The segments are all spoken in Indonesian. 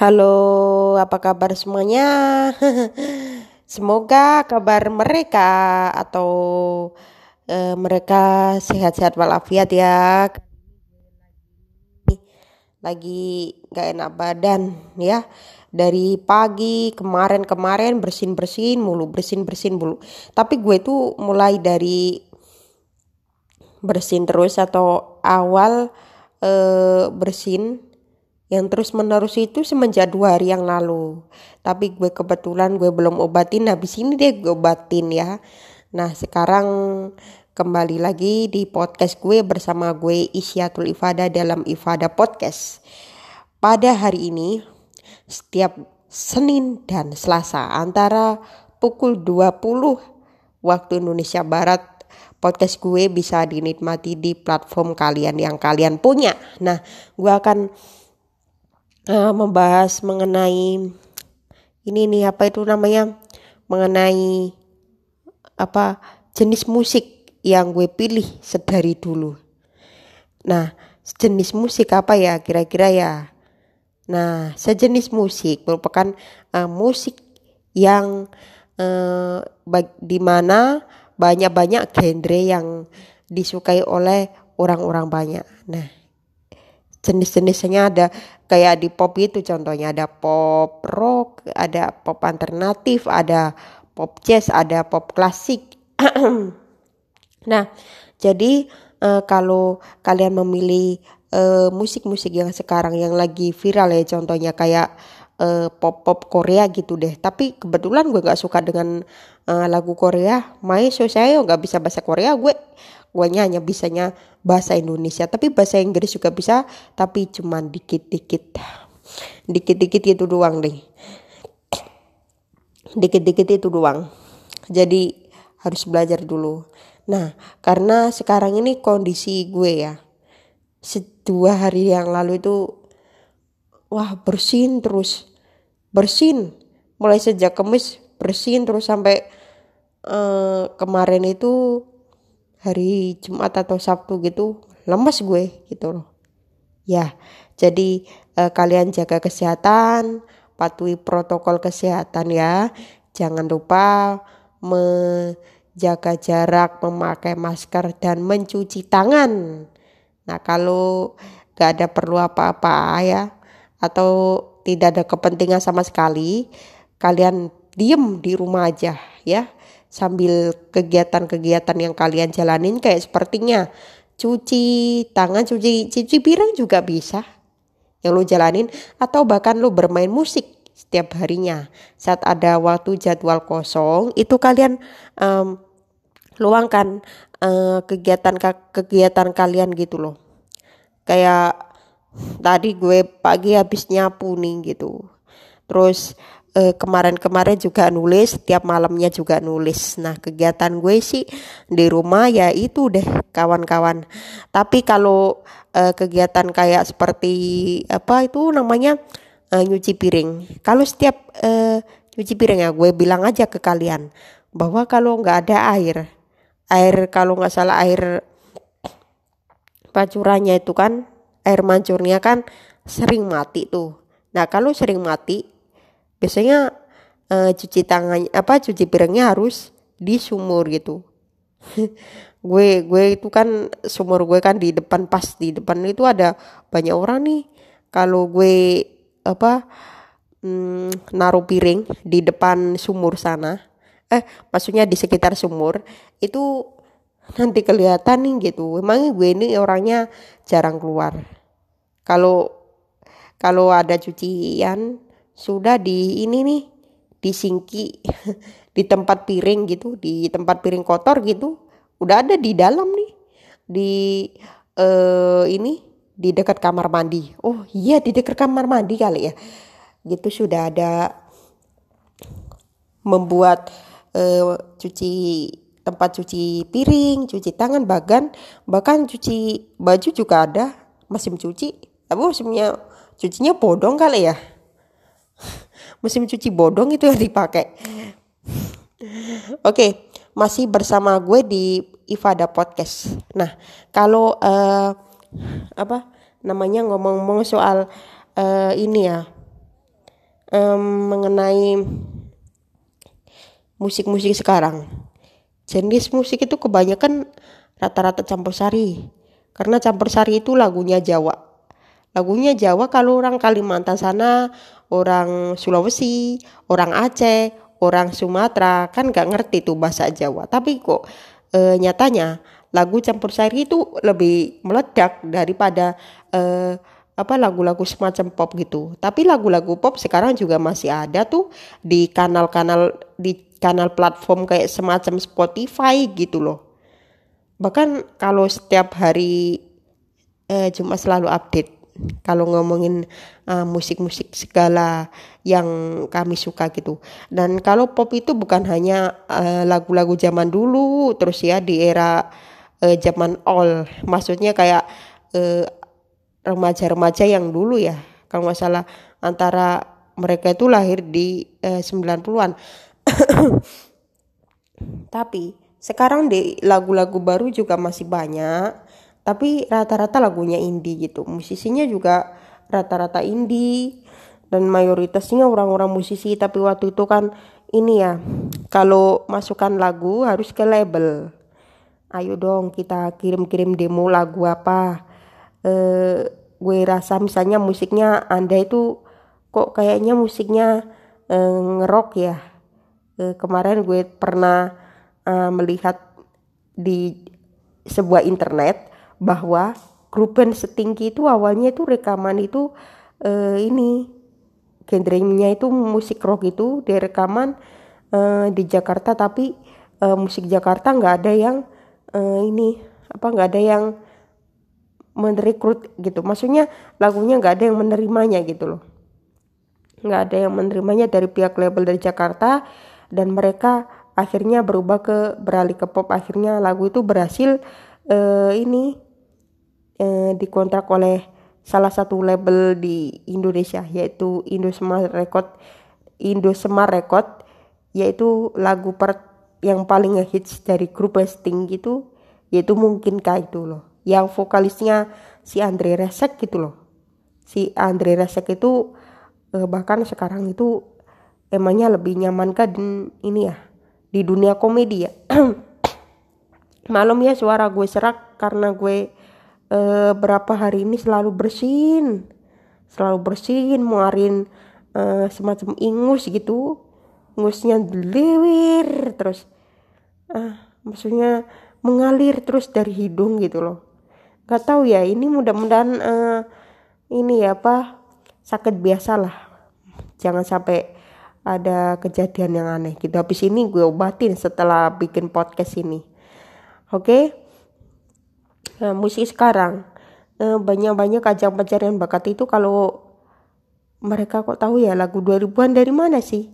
Halo, apa kabar semuanya? Semoga kabar mereka atau uh, mereka sehat-sehat walafiat ya. Lagi gak enak badan ya. Dari pagi kemarin-kemarin bersin-bersin mulu, bersin-bersin mulu. Tapi gue tuh mulai dari bersin terus atau awal uh, bersin yang terus menerus itu semenjak dua hari yang lalu. Tapi gue kebetulan gue belum obatin. Habis ini deh gue obatin ya. Nah sekarang kembali lagi di podcast gue bersama gue Isyatul Ifada dalam Ifada Podcast. Pada hari ini setiap Senin dan Selasa antara pukul 20 waktu Indonesia Barat podcast gue bisa dinikmati di platform kalian yang kalian punya. Nah, gue akan uh, membahas mengenai ini nih apa itu namanya mengenai apa jenis musik yang gue pilih sedari dulu. Nah, jenis musik apa ya kira-kira ya? Nah, sejenis musik merupakan uh, musik yang uh, di mana banyak-banyak genre yang disukai oleh orang-orang banyak. Nah, jenis-jenisnya ada kayak di pop itu contohnya ada pop rock, ada pop alternatif, ada pop jazz, ada pop klasik. nah, jadi uh, kalau kalian memilih eh, musik-musik uh, yang sekarang yang lagi viral ya contohnya kayak uh, pop pop Korea gitu deh. Tapi kebetulan gue gak suka dengan uh, lagu Korea. Mai so saya nggak bisa bahasa Korea gue gue hanya bisanya bahasa Indonesia. Tapi bahasa Inggris juga bisa tapi cuman dikit-dikit. Dikit-dikit itu doang deh. Dikit-dikit itu doang. Jadi harus belajar dulu. Nah karena sekarang ini kondisi gue ya dua hari yang lalu itu wah bersin terus. Bersin. Mulai sejak kemis bersin terus sampai uh, kemarin itu hari Jumat atau Sabtu gitu lemes gue gitu loh. Ya jadi eh, kalian jaga kesehatan patuhi protokol kesehatan ya. Jangan lupa menjaga jarak memakai masker dan mencuci tangan. Nah kalau gak ada perlu apa-apa ya atau tidak ada kepentingan sama sekali kalian diem di rumah aja ya sambil kegiatan-kegiatan yang kalian jalanin kayak sepertinya cuci tangan, cuci cuci piring juga bisa yang lo jalanin atau bahkan lo bermain musik setiap harinya. Saat ada waktu jadwal kosong itu kalian um, luangkan uh, kegiatan kegiatan kalian gitu loh. Kayak tadi gue pagi habis nyapu nih gitu. Terus eh, kemarin-kemarin juga nulis setiap malamnya juga nulis. Nah kegiatan gue sih di rumah ya itu deh kawan-kawan. Tapi kalau uh, kegiatan kayak seperti apa itu namanya uh, nyuci piring. Kalau setiap uh, nyuci piring ya gue bilang aja ke kalian bahwa kalau nggak ada air air kalau nggak salah air pacurannya itu kan air mancurnya kan sering mati tuh. Nah kalau sering mati biasanya uh, cuci tangan apa cuci piringnya harus di sumur gitu. Gue gue itu kan sumur gue kan di depan pas di depan itu ada banyak orang nih. Kalau gue apa mm, naruh piring di depan sumur sana eh maksudnya di sekitar sumur itu nanti kelihatan nih gitu. Emang gue ini orangnya jarang keluar. Kalau kalau ada cucian sudah di ini nih di singki di tempat piring gitu di tempat piring kotor gitu udah ada di dalam nih di uh, ini di dekat kamar mandi. Oh iya di dekat kamar mandi kali ya. Gitu sudah ada membuat uh, cuci tempat cuci piring cuci tangan bahkan bahkan cuci baju juga ada mesin cuci tapi mesinnya cucinya bodong kali ya mesin cuci bodong itu yang dipakai. Oke, okay, masih bersama gue di Ifada Podcast. Nah, kalau uh, apa namanya ngomong-ngomong soal uh, ini ya, um, mengenai musik-musik sekarang jenis musik itu kebanyakan rata-rata campur sari karena campur sari itu lagunya Jawa lagunya Jawa kalau orang Kalimantan sana orang Sulawesi orang Aceh orang Sumatera kan gak ngerti tuh bahasa Jawa tapi kok e, nyatanya lagu campur sari itu lebih meledak daripada e, apa lagu-lagu semacam pop gitu. Tapi lagu-lagu pop sekarang juga masih ada tuh di kanal-kanal di kanal platform kayak semacam Spotify gitu loh. Bahkan kalau setiap hari eh, cuma selalu update kalau ngomongin uh, musik-musik segala yang kami suka gitu. Dan kalau pop itu bukan hanya lagu-lagu uh, zaman dulu terus ya di era uh, zaman all. Maksudnya kayak uh, remaja-remaja yang dulu ya kalau nggak salah antara mereka itu lahir di eh, 90-an tapi sekarang di lagu-lagu baru juga masih banyak tapi rata-rata lagunya indie gitu. Musisinya juga rata-rata indie. Dan mayoritasnya orang-orang musisi. Tapi waktu itu kan ini ya kalau masukkan lagu harus ke label. Ayo dong kita kirim-kirim demo lagu apa. Uh, gue rasa misalnya musiknya anda itu kok kayaknya musiknya uh, ngerok ya. Uh, kemarin gue pernah uh, melihat di sebuah internet bahwa grup setinggi itu awalnya itu rekaman itu uh, ini genrenya itu musik rock itu di rekaman uh, di Jakarta tapi uh, musik Jakarta nggak ada yang uh, ini apa nggak ada yang merekrut gitu. Maksudnya lagunya nggak ada yang menerimanya gitu loh. Nggak ada yang menerimanya dari pihak label dari Jakarta dan mereka akhirnya berubah ke beralih ke pop. Akhirnya lagu itu berhasil uh, ini uh, dikontrak oleh salah satu label di Indonesia yaitu Indosmart Record Indosmart Record yaitu lagu per yang paling ngehits dari grup Sting gitu yaitu mungkinkah itu loh. Yang vokalisnya si Andre Resek gitu loh. Si Andre Resek itu eh, bahkan sekarang itu emangnya lebih nyaman kan ini ya di dunia komedi ya? Malam ya suara gue serak karena gue eh, berapa hari ini selalu bersin. Selalu bersin muarin eh, semacam ingus gitu. Ingusnya deliwir terus. Ah maksudnya mengalir terus dari hidung gitu loh. Gak tahu ya ini mudah-mudahan uh, ini ya apa sakit biasa lah. Jangan sampai ada kejadian yang aneh gitu. Habis ini gue obatin setelah bikin podcast ini. Oke? okay? Nah, musik sekarang. Uh, banyak-banyak ajang pencarian bakat itu kalau mereka kok tahu ya lagu 2000-an dari mana sih?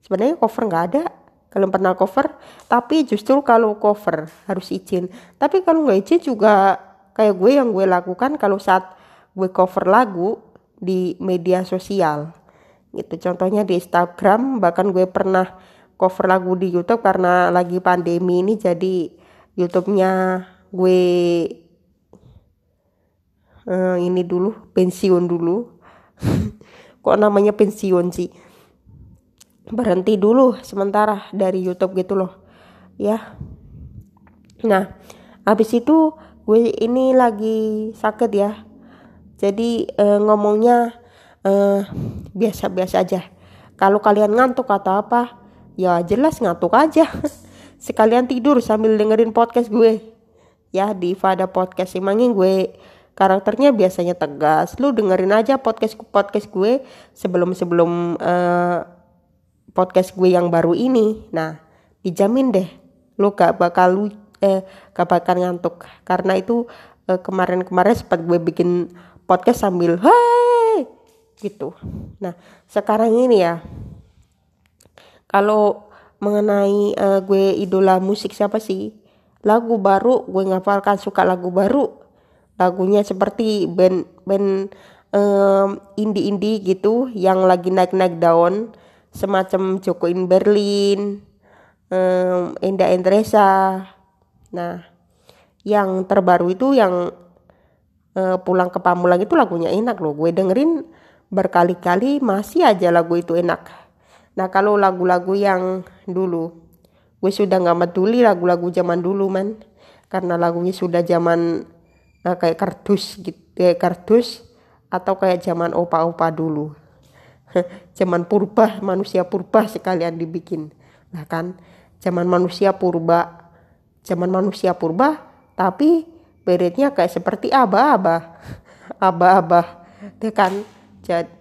Sebenarnya cover nggak ada kalian pernah cover. Tapi justru kalau cover harus izin. Tapi kalau nggak izin juga kayak gue yang gue lakukan kalau saat gue cover lagu di media sosial. Gitu contohnya di Instagram bahkan gue pernah cover lagu di YouTube karena lagi pandemi ini jadi YouTube-nya gue uh, ini dulu pensiun dulu. Kok namanya pensiun sih? Berhenti dulu sementara dari YouTube gitu loh. Ya. Nah habis itu gue ini lagi sakit ya. Jadi uh, ngomongnya uh, biasa-biasa aja. Kalau kalian ngantuk atau apa ya jelas ngantuk aja. Sekalian tidur sambil dengerin podcast gue. Ya di Fada Podcast emangnya gue karakternya biasanya tegas. Lu dengerin aja podcast podcast gue sebelum sebelum uh, podcast gue yang baru ini. Nah dijamin deh lu gak bakal lu eh gak bakal ngantuk. Karena itu eh, kemarin-kemarin sempat gue bikin podcast sambil hai gitu. Nah sekarang ini ya kalau mengenai uh, gue idola musik siapa sih? Lagu baru gue ngapalkan suka lagu baru lagunya seperti band band um, indie indie gitu yang lagi naik naik daun semacam Joko in Berlin um, Enda Endresa. Nah, yang terbaru itu yang uh, pulang ke Pamulang itu lagunya enak loh. Gue dengerin berkali-kali masih aja lagu itu enak. Nah kalau lagu-lagu yang dulu gue sudah nggak peduli lagu-lagu zaman dulu man. Karena lagunya sudah zaman nah, kayak kardus gitu kayak kardus atau kayak zaman opa-opa dulu. Zaman purba manusia purba sekalian dibikin. Nah kan zaman manusia purba zaman manusia purba tapi beretnya kayak seperti aba-aba. Aba-aba. Ya kan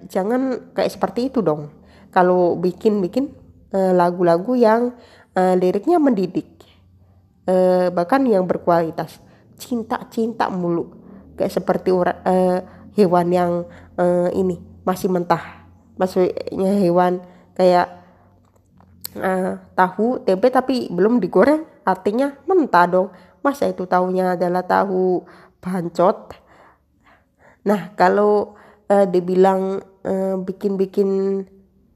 jangan kayak seperti itu dong. Kalau bikin-bikin uh, lagu-lagu yang uh, liriknya mendidik bahkan yang berkualitas cinta-cinta mulu. Kayak seperti uh, hewan yang uh, ini masih mentah. Maksudnya hewan kayak uh, tahu tempe tapi belum digoreng artinya mentah dong. Masa itu tahunya adalah tahu bancot? Nah kalau uh, dibilang uh, bikin-bikin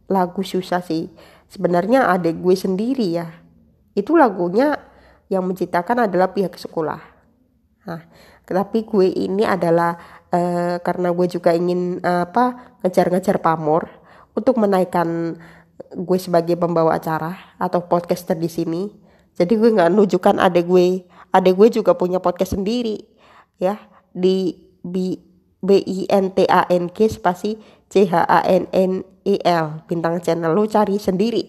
lagu susah sih sebenarnya ada gue sendiri ya. Itu lagunya yang menciptakan adalah pihak sekolah nah tapi gue ini adalah uh, karena gue juga ingin uh, apa ngejar-ngejar pamor untuk menaikkan gue sebagai pembawa acara atau podcaster di sini. Jadi gue nggak nunjukkan ada gue. Ada gue juga punya podcast sendiri ya di B B I N T A N G spasi C H A N N E L bintang channel. Lo cari sendiri.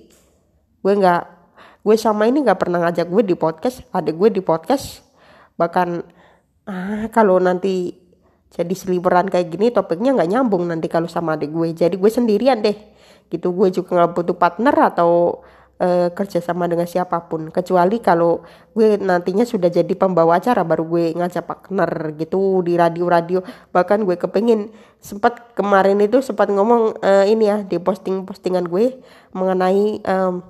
Gue nggak gue sama ini nggak pernah ngajak gue di podcast. Ada gue di podcast. Bahkan ah kalau nanti jadi seliweran kayak gini topiknya nggak nyambung nanti kalau sama adik gue. Jadi gue sendirian deh. Gitu gue juga nggak butuh partner atau uh, kerja sama dengan siapa pun. Kecuali kalau gue nantinya sudah jadi pembawa acara baru gue ngajak partner gitu di radio-radio. Bahkan gue kepengen sempat kemarin itu sempat ngomong uh, ini ya di posting-postingan gue mengenai um,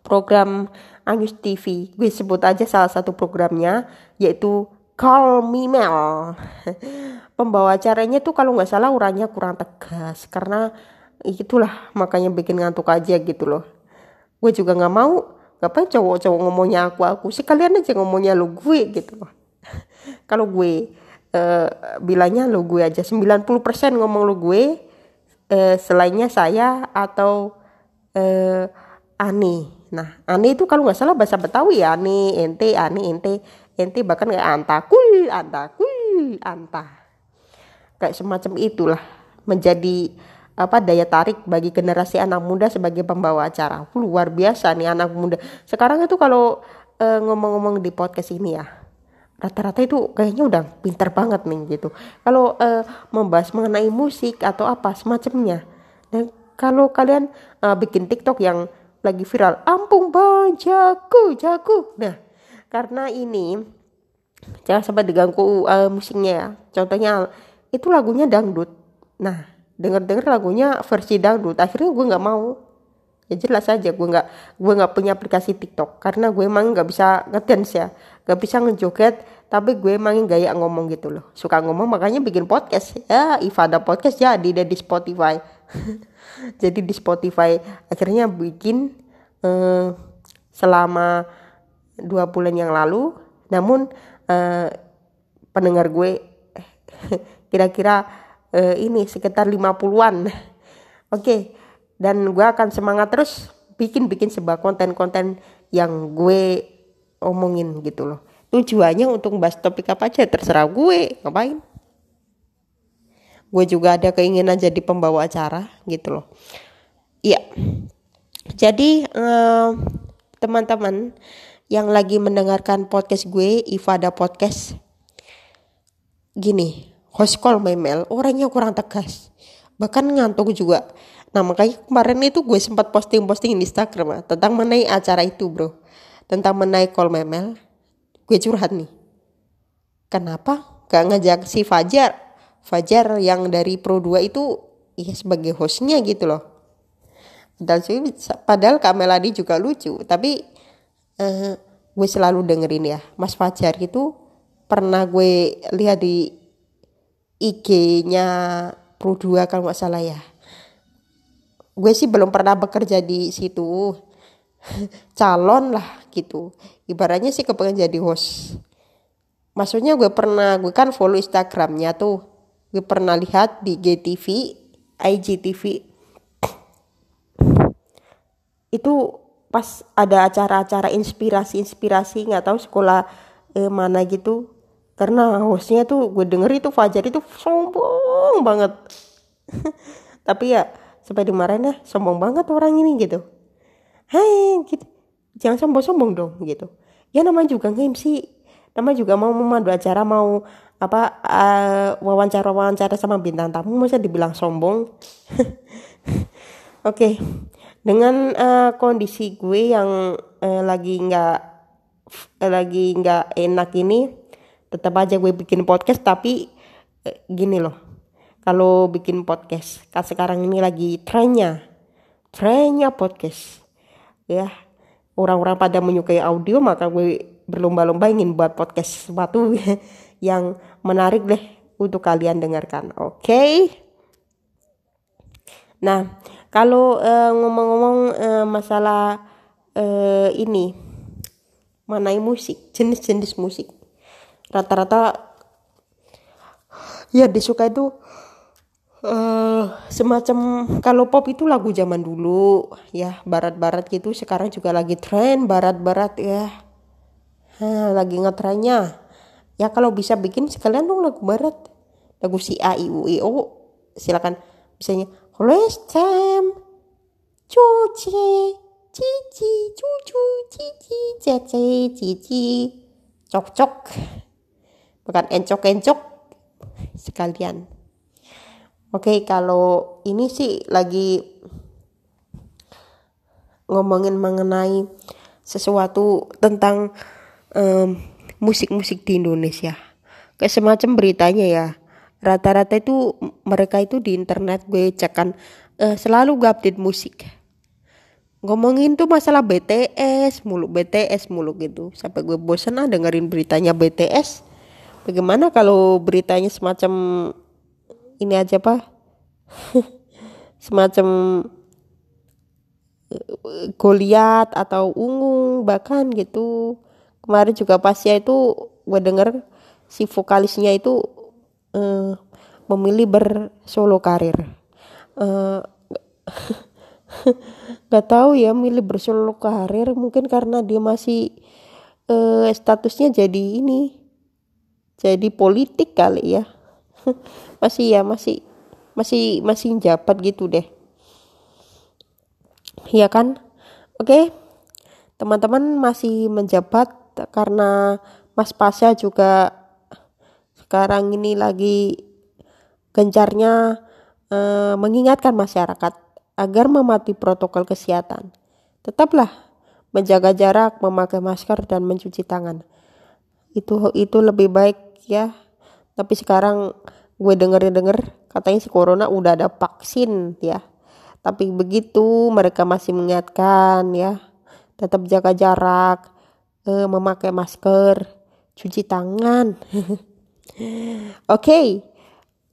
program Angus TV gue sebut aja salah satu programnya yaitu Call Me Mel. Pembawa acaranya tuh kalau nggak salah uranya kurang tegas karena itulah makanya bikin ngantuk aja gitu loh. Gue juga nggak mau ngapain cowok-cowok ngomongnya aku aku sekalian aja ngomongnya lo gue gitu loh. kalau gue uh, bilangnya lo gue aja 90% ngomong lo gue uh, selainnya saya atau uh, Ani. Nah, Ani itu kalau nggak salah bahasa Betawi ya, Ani, ente, Ani, ente ente bahkan kayak antakul antakul anta kayak semacam itulah menjadi apa daya tarik bagi generasi anak muda sebagai pembawa acara. Luar biasa nih anak muda. Sekarang itu kalau ngomong e, ngomong-ngomong di podcast ini ya rata-rata itu kayaknya udah pintar banget nih gitu. Kalau e, membahas mengenai musik atau apa semacamnya. Dan kalau kalian e, bikin TikTok yang lagi viral ampung bang jago jago nah karena ini jangan sampai diganggu uh, musiknya ya. Contohnya itu lagunya dangdut. Nah denger denger lagunya versi dangdut. Akhirnya gue nggak mau. Ya jelas aja gue nggak gue nggak punya aplikasi TikTok. Karena gue emang nggak bisa ngedance ya. Nggak bisa ngejoget tapi gue emang gaya ngomong gitu loh. Suka ngomong makanya bikin podcast. Ya Ifada podcast jadi deh di Spotify. Jadi di Spotify. Akhirnya bikin uh, selama dua bulan yang lalu. Namun uh, pendengar gue kira-kira uh, ini sekitar 50-an oke dan gue akan semangat terus bikin-bikin sebuah konten-konten yang gue omongin gitu loh. Tujuannya untuk bahas topik apa aja terserah gue ngapain. Gue juga ada keinginan jadi pembawa acara gitu loh. Iya. Jadi uh, teman-teman yang lagi mendengarkan podcast gue, Ifada Podcast. Gini, host call memel orangnya kurang tegas. Bahkan ngantuk juga. Nah makanya kemarin itu gue sempat posting-posting di Instagram ah, tentang mengenai acara itu bro. Tentang mengenai call memel. Gue curhat nih. Kenapa gak ngajak si Fajar? Fajar yang dari Pro 2 itu ya sebagai hostnya gitu loh. Padahal, padahal Kak Meladi juga lucu. Tapi uh, gue selalu dengerin ya. Mas Fajar itu pernah gue lihat di IG-nya Pro 2 kalau nggak salah ya. Gue sih belum pernah bekerja di situ. Calon lah gitu. Ibaratnya sih kepengen jadi host. Maksudnya gue pernah gue kan follow instagramnya tuh. Gue pernah lihat di GTV IGTV itu pas ada acara-acara inspirasi-inspirasi nggak tahu sekolah eh, mana gitu. Karena hostnya tuh gue denger itu Fajar itu sombong banget. Tapi ya sampai dimarahin ya sombong banget orang ini gitu. Hai gitu. Jangan sombong-sombong dong gitu. Ya namanya juga nge-MC nama juga mau memandu acara mau apa uh, wawancara wawancara sama bintang tamu masa dibilang sombong? Oke. okay dengan uh, kondisi gue yang uh, lagi nggak uh, lagi nggak enak ini tetap aja gue bikin podcast tapi uh, gini loh. Kalau bikin podcast kan sekarang ini lagi trennya. Trennya podcast. Ya orang-orang pada menyukai audio maka gue berlomba-lomba ingin buat podcast sesuatu yang menarik deh untuk kalian dengarkan. Oke? Okay? nah kalau uh, ngomong-ngomong uh, masalah uh, ini mengenai musik jenis-jenis musik. Rata-rata ya disuka itu uh, semacam kalau pop itu lagu zaman dulu ya barat-barat gitu. Sekarang juga lagi tren barat-barat ya. Ha, lagi ngetrennya ya kalau bisa bikin sekalian dong lagu barat. Lagu si A I U I O. Silakan misalnya Restem, cuci, cici, cucu, cici, cece, cici, cok-cok, bukan encok-encok sekalian. Oke, kalau ini sih lagi ngomongin mengenai sesuatu tentang musik-musik um, di Indonesia. Kayak semacam beritanya ya rata-rata itu mereka itu di internet gue cek kan uh, selalu gue update musik. Ngomongin tuh masalah BTS mulu BTS mulu gitu. Sampai gue bosan ah dengerin beritanya BTS bagaimana kalau beritanya semacam ini aja pak semacam uh, Goliat atau Ungu bahkan gitu. Kemarin juga pas ya itu gue denger si vokalisnya itu uh, memilih bersolo karir. Uh, nggak tahu ya milih bersolo karir mungkin karena dia masih uh, statusnya jadi ini jadi politik kali ya. Masih ya masih masih masih jabat gitu deh. Ya kan? Oke okay. teman-teman masih menjabat karena Mas Pasha juga sekarang ini lagi gencarnya eh, mengingatkan masyarakat agar mematuhi protokol kesehatan. Tetaplah menjaga jarak, memakai masker dan mencuci tangan. Itu itu lebih baik ya. Tapi sekarang gue denger-denger katanya si corona udah ada vaksin ya. Tapi begitu mereka masih mengingatkan ya. Tetap jaga jarak, eh, memakai masker, cuci tangan. Oke, okay.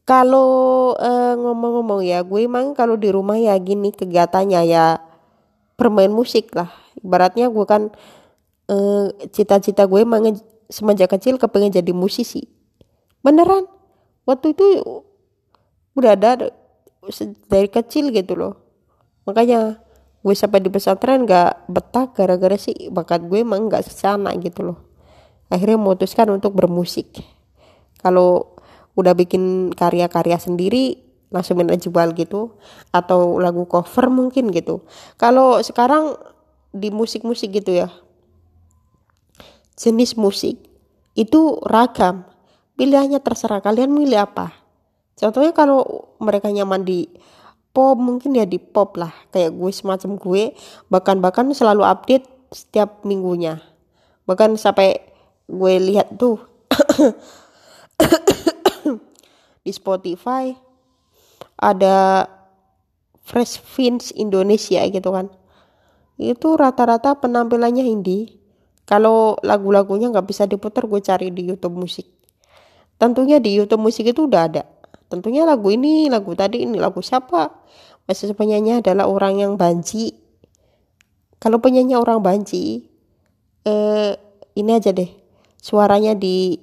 kalau uh, ngomong-ngomong ya, gue emang kalau di rumah ya gini kegiatannya ya bermain musik lah. Ibaratnya gue kan uh, cita-cita gue emang semenjak kecil kepengen jadi musisi. Beneran, waktu itu udah ada dari kecil gitu loh. Makanya gue sampai di pesantren gak betah gara-gara sih bakat gue emang gak sesana gitu loh. Akhirnya memutuskan untuk bermusik kalau udah bikin karya-karya sendiri langsung jual gitu atau lagu cover mungkin gitu. Kalau sekarang di musik-musik gitu ya jenis musik itu ragam. Pilihannya terserah kalian milih apa. Contohnya kalau mereka nyaman di pop mungkin ya di pop lah. Kayak gue semacam gue bahkan bahkan selalu update setiap minggunya. Bahkan sampai gue lihat tuh di Spotify ada Fresh Fins Indonesia gitu kan. Itu rata-rata penampilannya indie. Kalau lagu-lagunya nggak bisa diputar gue cari di YouTube musik tentunya di YouTube musik itu udah ada. Tentunya lagu ini lagu tadi ini lagu siapa? Masih penyanyi adalah orang yang banci. Kalau penyanyi orang banci eh, ini aja deh suaranya di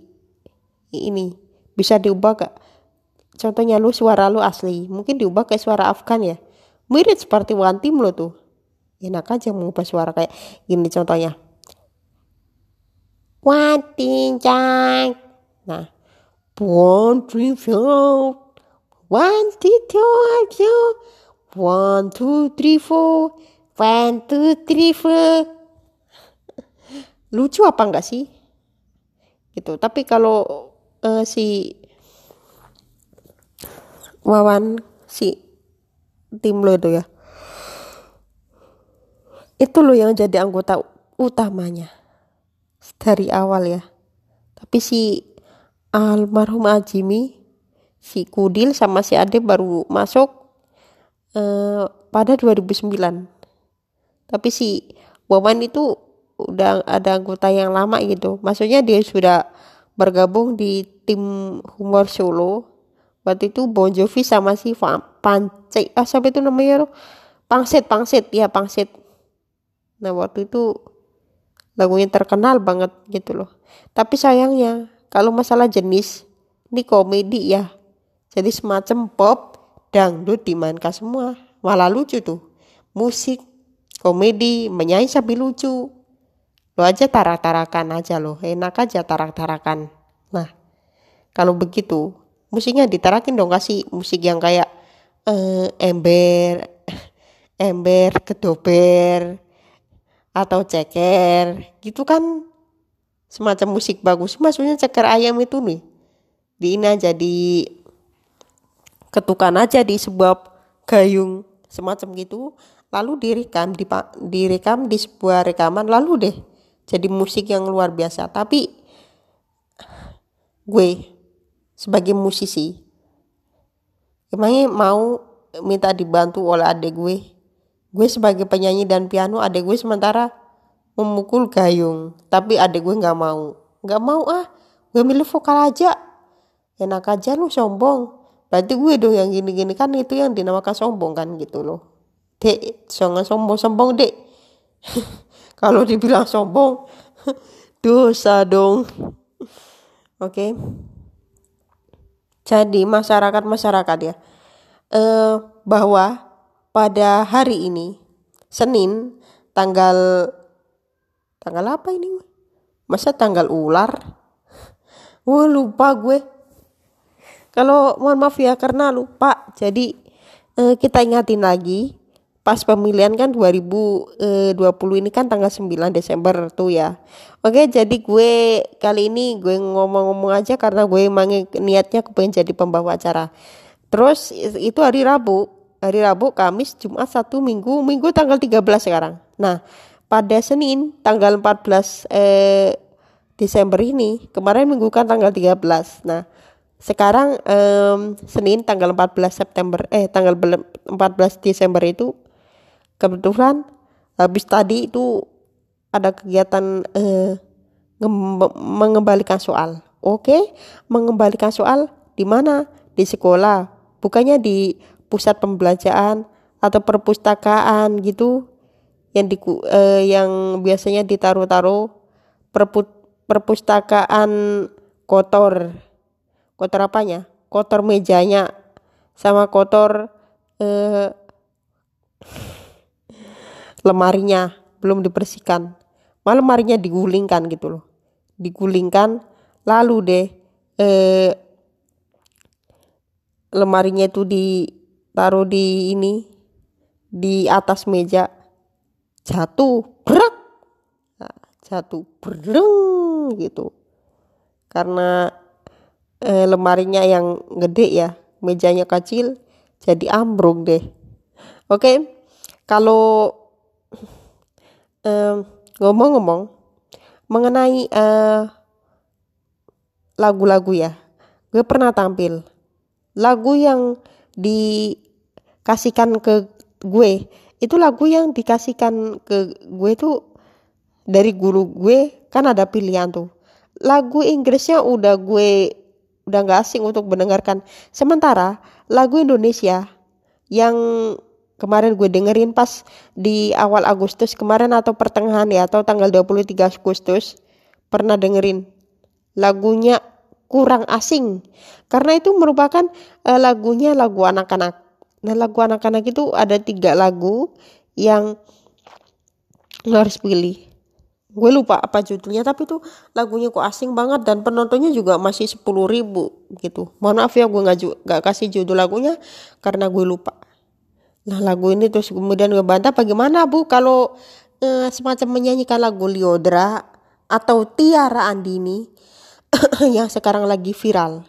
ini bisa diubah gak contohnya lu suara lu asli. Mungkin diubah kayak suara Afgan ya. Mirip seperti Team lo tuh. Enak aja mengubah suara kayak gini contohnya. Team Jack nah one three four one two three one two three four. One two three four. Lucu apa enggak sih? Gitu. Tapi kalau uh, si Wawan si tim lo itu ya. Itu lo yang jadi anggota utamanya. Dari awal ya. Tapi si almarhum Ajimi si Kudil sama si Ade baru masuk uh, pada 2009 tapi si Wawan itu udah ada anggota yang lama gitu. Maksudnya dia sudah bergabung di tim humor Solo. Waktu itu Bon Jovi sama si Pance ah siapa itu namanya Pangsit Pangsit. Ya Pangsit. Nah waktu itu lagunya terkenal banget gitu loh. Tapi sayangnya kalau masalah jenis ini komedi ya. Jadi semacam pop dangdut dimainkan semua. Malah lucu tuh. Musik komedi menyanyi sambil lucu lo aja tarak-tarakan aja loh enak aja tarak-tarakan. Nah kalau begitu musiknya ditarakin dong kasih musik yang kayak uh, ember ember kedober atau ceker gitu kan semacam musik bagus. Maksudnya ceker ayam itu nih di ini aja di ketukan aja di sebuah gayung semacam gitu. Lalu direkam di direkam di sebuah rekaman lalu deh jadi musik yang luar biasa. Tapi gue sebagai musisi emangnya mau minta dibantu oleh adik gue? Gue sebagai penyanyi dan piano adik gue sementara memukul gayung. Tapi adik gue nggak mau. Nggak mau ah. Gue milih vokal aja. Enak aja lu sombong. Berarti gue dong yang gini-gini. Kan itu yang dinamakan sombong kan gitu loh. Dek jangan sombong-sombong dek kalau dibilang sombong dosa dong. Oke. Jadi masyarakat-masyarakat ya. Eh, bahwa pada hari ini Senin tanggal tanggal apa ini masa tanggal ular? Wah lupa gue. Kalau mohon maaf ya karena lupa. Jadi eh, kita ingatin lagi pas pemilihan kan 2020 eh, ini kan tanggal 9 Desember tuh ya. Oke, jadi gue kali ini gue ngomong-ngomong aja karena gue emang niatnya pengen jadi pembawa acara. Terus itu hari Rabu, hari Rabu, Kamis, Jumat, satu Minggu, Minggu tanggal 13 sekarang. Nah, pada Senin tanggal 14 eh, Desember ini, kemarin Minggu kan tanggal 13. Nah, sekarang um, Senin tanggal 14 September eh tanggal 14 Desember itu kebetulan habis tadi itu ada kegiatan eh, mengembalikan soal. Oke, mengembalikan soal di mana? Di sekolah, bukannya di pusat pembelajaran atau perpustakaan gitu yang di eh, yang biasanya ditaruh-taruh perpu, perpustakaan kotor. Kotor apanya? Kotor mejanya sama kotor eh, lemarinya belum dibersihkan. Malah lemarinya digulingkan gitu loh. Digulingkan lalu deh eh, lemarinya itu ditaruh di ini di atas meja. Jatuh berat nah, jatuh bereng gitu. Karena eh, lemarinya yang gede ya mejanya kecil jadi ambruk deh. Oke kalau ngomong-ngomong mengenai uh, lagu-lagu ya gue pernah tampil. Lagu yang dikasihkan ke gue itu lagu yang dikasihkan ke gue itu dari guru gue kan ada pilihan tuh. Lagu Inggrisnya udah gue udah gak asing untuk mendengarkan. Sementara lagu Indonesia yang kemarin gue dengerin pas di awal Agustus kemarin atau pertengahan ya atau tanggal 23 Agustus pernah dengerin lagunya kurang asing karena itu merupakan uh, lagunya lagu anak-anak. Nah lagu anak-anak itu ada tiga lagu yang harus pilih. Gue lupa apa judulnya tapi tuh lagunya kok asing banget dan penontonnya juga masih sepuluh ribu gitu. Mohon maaf ya gue nggak gak kasih judul lagunya karena gue lupa. Nah lagu ini terus kemudian gue bantah bagaimana bu? Kalau uh, semacam menyanyikan lagu Liodra atau Tiara Andini yang sekarang lagi viral.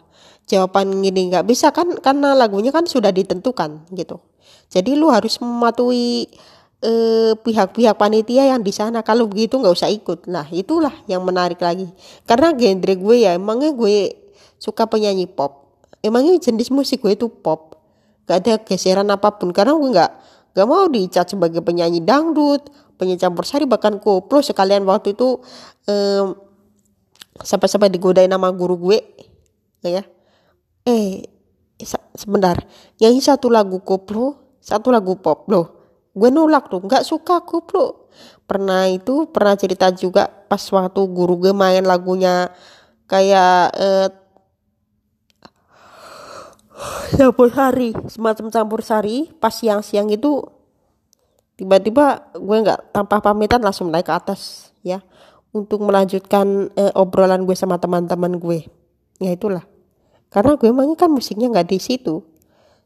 Jawaban gini nggak bisa kan karena lagunya kan sudah ditentukan gitu. Jadi lu harus mematuhi eh, pihak-pihak panitia yang di sana. Kalau begitu nggak usah ikut. Nah itulah yang menarik lagi. Karena genre gue ya emangnya gue suka penyanyi pop. Emangnya jenis musik gue itu pop gak ada geseran apa pun. Karena gue nggak gak mau dicat sebagai penyanyi dangdut penyanyi campur sari bahkan koplo sekalian waktu itu eh, sampai-sampai digodain nama guru gue ya eh sebentar. Nyanyi satu lagu koplo satu lagu pop loh. Gue nolak tuh nggak suka koplo. Pernah itu pernah cerita juga pas waktu guru gue main lagunya kayak eh, campur sari semacam campur sari pas siang-siang itu tiba-tiba gue nggak tanpa pamitan langsung naik ke atas ya untuk melanjutkan uh, obrolan gue sama teman-teman gue. Ya itulah. Karena gue emang kan musiknya nggak di situ.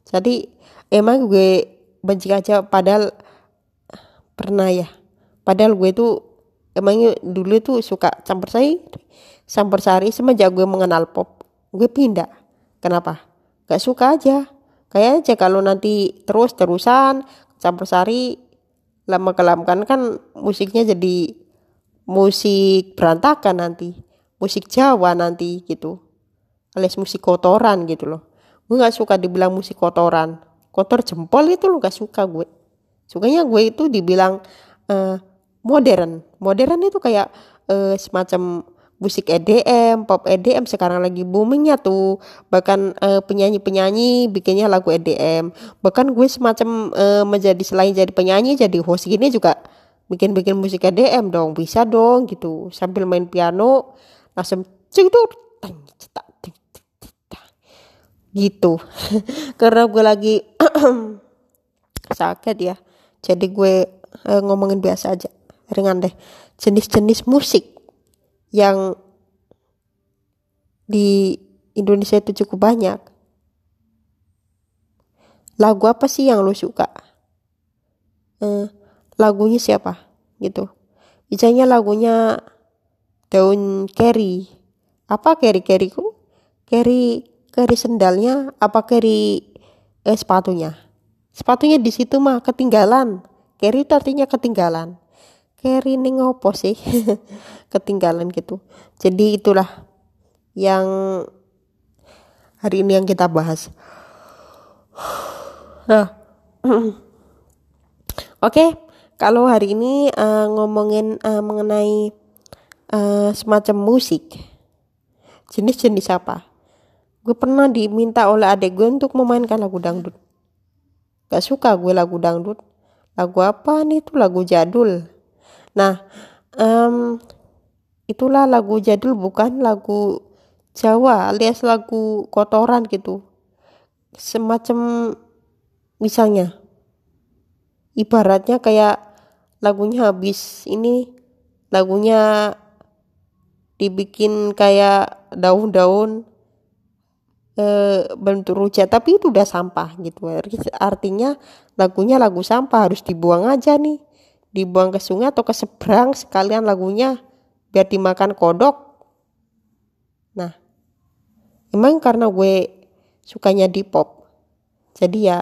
Jadi emang gue benci aja padahal pernah ya. Padahal gue tuh emangnya dulu tuh suka campur sari campur sari semenjak gue mengenal pop gue pindah. Kenapa gak suka aja. Kayak aja kalau nanti terus terusan campur sari lama kelamaan kan musiknya jadi musik berantakan nanti. Musik Jawa nanti gitu. Alias musik kotoran gitu loh. Gue nggak suka dibilang musik kotoran. Kotor jempol itu lo gak suka gue. Sukanya gue itu dibilang uh, modern. Modern itu kayak uh, semacam musik EDM, pop EDM sekarang lagi boomingnya tuh. Bahkan penyanyi penyanyi-penyanyi bikinnya lagu EDM. Bahkan gue semacam uh, menjadi selain jadi penyanyi jadi host gini juga bikin-bikin musik EDM dong. Bisa dong gitu. Sambil main piano langsung cedur gitu. Karena gue lagi sakit ya. Jadi gue eh, ngomongin biasa aja. Ringan deh. Jenis-jenis musik yang di Indonesia itu cukup banyak. Lagu apa sih yang lo suka? Eh, lagunya siapa? Gitu. Misalnya lagunya daun keri. Apa keri keriku keri keri sendalnya apa keri eh, sepatunya? Sepatunya di situ mah ketinggalan. Keri artinya ketinggalan. Keri ning sih ketinggalan gitu jadi itulah yang hari ini yang kita bahas nah oke okay kalau hari ini uh, ngomongin uh, mengenai uh, semacam musik, jenis-jenis apa? Gue pernah diminta oleh adik gue untuk memainkan lagu dangdut. Gak suka gue lagu dangdut. Lagu apa nih itu lagu jadul. Nah, um, itulah lagu jadul bukan lagu Jawa alias lagu kotoran gitu. Semacam misalnya ibaratnya kayak lagunya habis ini lagunya dibikin kayak daun-daun e, bentuk rujak tapi itu udah sampah gitu. Artinya lagunya lagu sampah harus dibuang aja nih. Dibuang ke sungai atau ke seberang sekalian lagunya biar dimakan kodok. Nah emang karena gue sukanya di pop jadi ya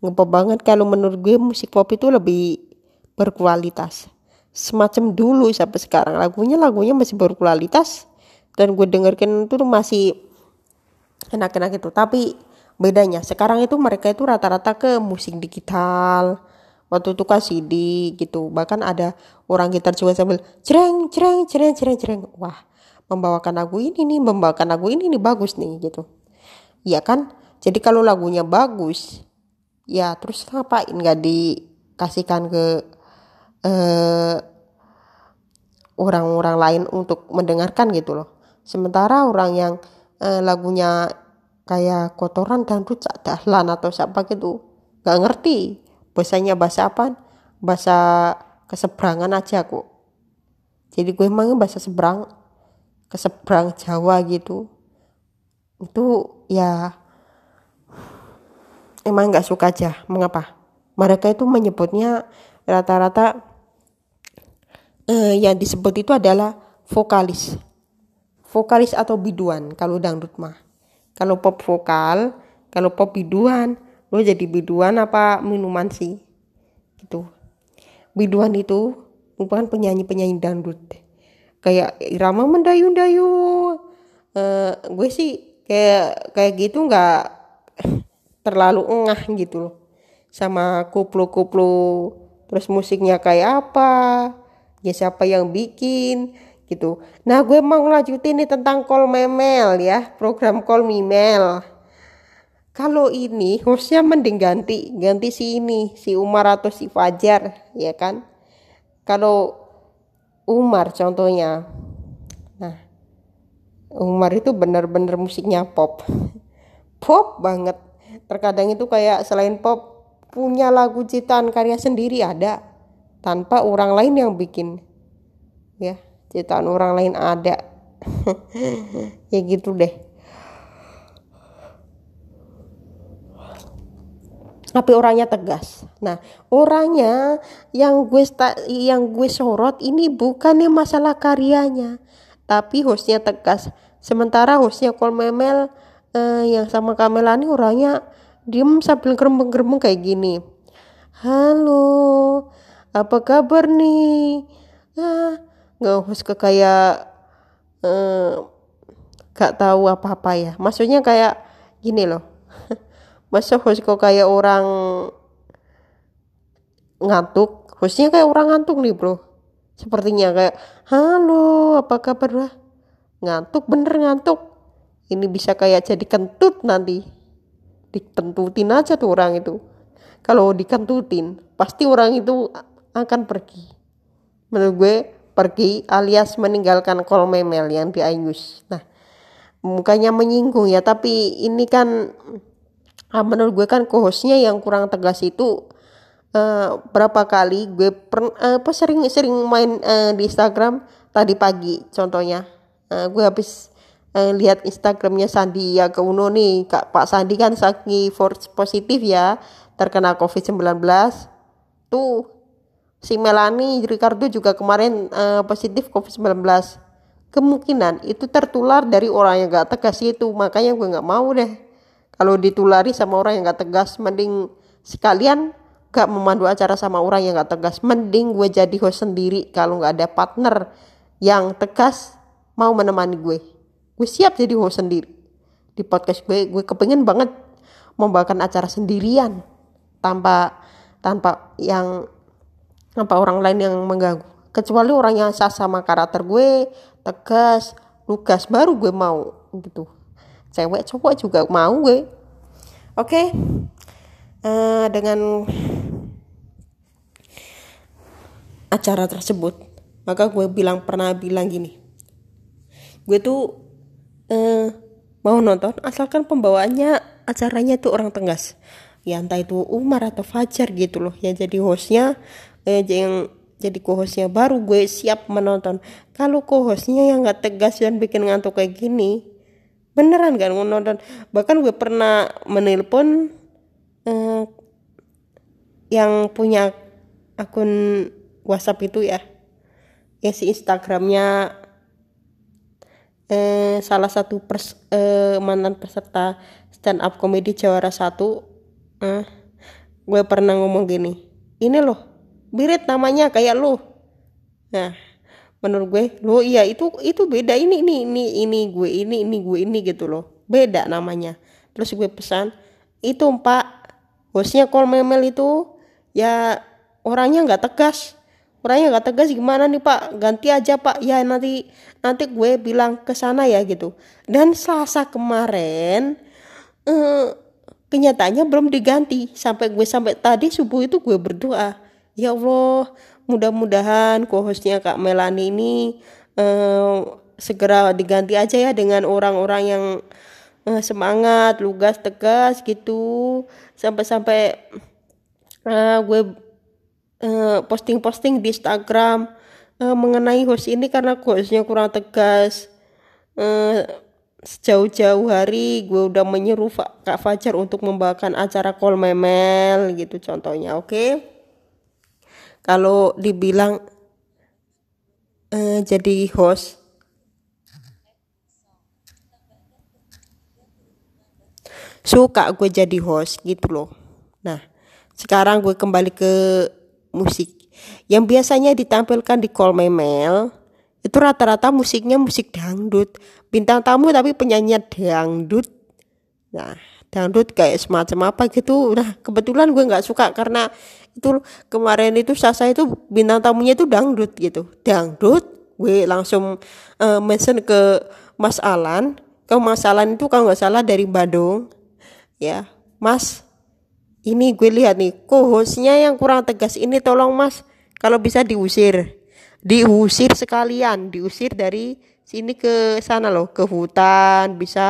ngepop banget. Kalau menurut gue musik pop itu lebih berkualitas. Semacam dulu sampai sekarang lagunya lagunya masih berkualitas dan gue dengerin itu masih enak-enak itu. Tapi bedanya sekarang itu mereka itu rata-rata ke musik digital waktu itu kan CD gitu. Bahkan ada orang gitar juga sambil cereng cereng cereng cereng cereng. Wah membawakan lagu ini nih membawakan lagu ini nih bagus nih gitu. Ya kan? Jadi kalau lagunya bagus ya terus ngapain nggak dikasihkan ke eh, orang-orang lain untuk mendengarkan gitu loh. Sementara orang yang uh, lagunya kayak kotoran dangdut sak dahlan atau siapa gitu gak ngerti bahasanya bahasa apa? Bahasa keseberangan aja kok. Jadi gue emang bahasa seberang keseberang Jawa gitu. Itu ya emang nggak suka aja. Mengapa? Mereka itu menyebutnya rata-rata eh, yang disebut itu adalah vokalis. Vokalis atau biduan kalau dangdut mah. Kalau pop vokal kalau pop biduan lo jadi biduan apa minuman sih? Gitu. Biduan itu merupakan penyanyi-penyanyi dangdut. Kayak irama mendayu-dayu uh, gue sih kayak kayak gitu nggak terlalu engah gitu loh. Sama kuplu-kuplu terus musiknya kayak apa ya siapa yang bikin gitu. Nah gue mau lanjutin nih tentang call memel ya program call memel kalau ini hostnya mending ganti ganti si ini si Umar atau si Fajar ya kan? Kalau Umar contohnya. Nah Umar itu benar-benar musiknya pop. Pop banget. Terkadang itu kayak selain pop punya lagu ciptaan karya sendiri ada. Tanpa orang lain yang bikin. Ya ciptaan orang lain ada. Ya gitu deh tapi orangnya tegas. Nah, orangnya yang gue yang gue sorot ini bukannya masalah karyanya, tapi hostnya tegas. Sementara hostnya Kol Memel eh, yang sama Kamelani orangnya diem sambil gerembeng-gerembeng kayak gini. Halo, apa kabar nih? Ah, nggak host ke kayak eh, gak tahu apa-apa ya. Maksudnya kayak gini loh masa host kok kayak orang ngantuk? Hostnya kayak orang ngantuk nih bro. Sepertinya kayak halo apa kabar lah ngantuk bener ngantuk. Ini bisa kayak jadi kentut nanti. Dikentutin aja tuh orang itu. Kalau dikentutin pasti orang itu akan pergi. Menurut gue pergi alias meninggalkan kol memel yang di Ayus nah mukanya menyinggung ya tapi ini kan ah, menurut gue kan co-hostnya yang kurang tegas itu uh, berapa kali gue per, uh, apa sering sering main uh, di Instagram tadi pagi contohnya. Uh, gue habis uh, lihat Instagramnya Sandi ya ke Uno nih. Kak Pak Sandi kan saking force positif ya terkena COVID-19 tuh si Melani Ricardo juga kemarin uh, positif COVID-19 kemungkinan itu tertular dari orang yang gak tegas itu. Makanya gue nggak mau deh kalau ditulari sama orang yang gak tegas mending sekalian gak memandu acara sama orang yang gak tegas. Mending gue jadi host sendiri kalau gak ada partner yang tegas mau menemani gue. Gue siap jadi host sendiri. Di podcast gue gue kepengen banget membawakan acara sendirian tanpa tanpa yang tanpa orang lain yang mengganggu. Kecuali orang yang sah sama karakter gue tegas lugas baru gue mau gitu cewek cowok juga mau gue. Oke? Okay? uh, eh, dengan acara tersebut maka gue bilang pernah bilang gini. Gue tuh uh, mau nonton asalkan pembawaannya acaranya tuh orang tegas. Ya entah itu Umar atau Fajar gitu loh yang jadi hostnya eh, yang jadi co-hostnya. Baru gue siap menonton. Kalau co-hostnya yang gak tegas dan bikin ngantuk kayak gini beneran kan nonton. Bahkan gue pernah menelpon eh, yang punya akun WhatsApp itu ya. Yang si Instagramnya eh, salah satu pers, eh, mantan peserta stand up komedi Jawara satu. Eh, gue pernah ngomong gini ini loh birit namanya kayak lo nah menurut gue lo iya itu itu beda. Ini ini ini ini gue ini ini gue ini gitu loh. Beda namanya. Terus gue pesan itu pak hostnya call memel itu ya orangnya nggak tegas. Orangnya nggak tegas gimana nih pak? Ganti aja pak. Ya nanti nanti gue bilang ke sana ya gitu. Dan selasa kemarin eh, kenyataannya belum diganti. Sampai gue sampai tadi subuh itu gue berdoa ya Allah mudah-mudahan co-hostnya Kak Melani ini uh, segera diganti aja ya dengan orang-orang yang uh, semangat lugas tegas gitu sampai-sampai uh, gue uh, posting-posting di Instagram uh, mengenai host ini karena hostnya kurang tegas uh, sejauh-jauh hari gue udah menyeru Kak Fajar untuk membawakan acara call memel gitu contohnya oke okay? Kalau dibilang uh, jadi host suka gue jadi host gitu loh. Nah sekarang gue kembali ke musik. Yang biasanya ditampilkan di call memel itu rata-rata musiknya musik dangdut. Bintang tamu tapi penyanyi dangdut. Nah dangdut kayak semacam apa gitu. Nah kebetulan gue nggak suka karena itu kemarin itu Sasa itu bintang tamunya itu dangdut gitu. Dangdut gue langsung uh, mention ke Mas Alan. Kalau Mas Alan itu kalau nggak salah dari Bandung. Ya Mas ini gue lihat nih co-hostnya yang kurang tegas ini tolong Mas kalau bisa diusir. Diusir sekalian diusir dari sini ke sana loh ke hutan bisa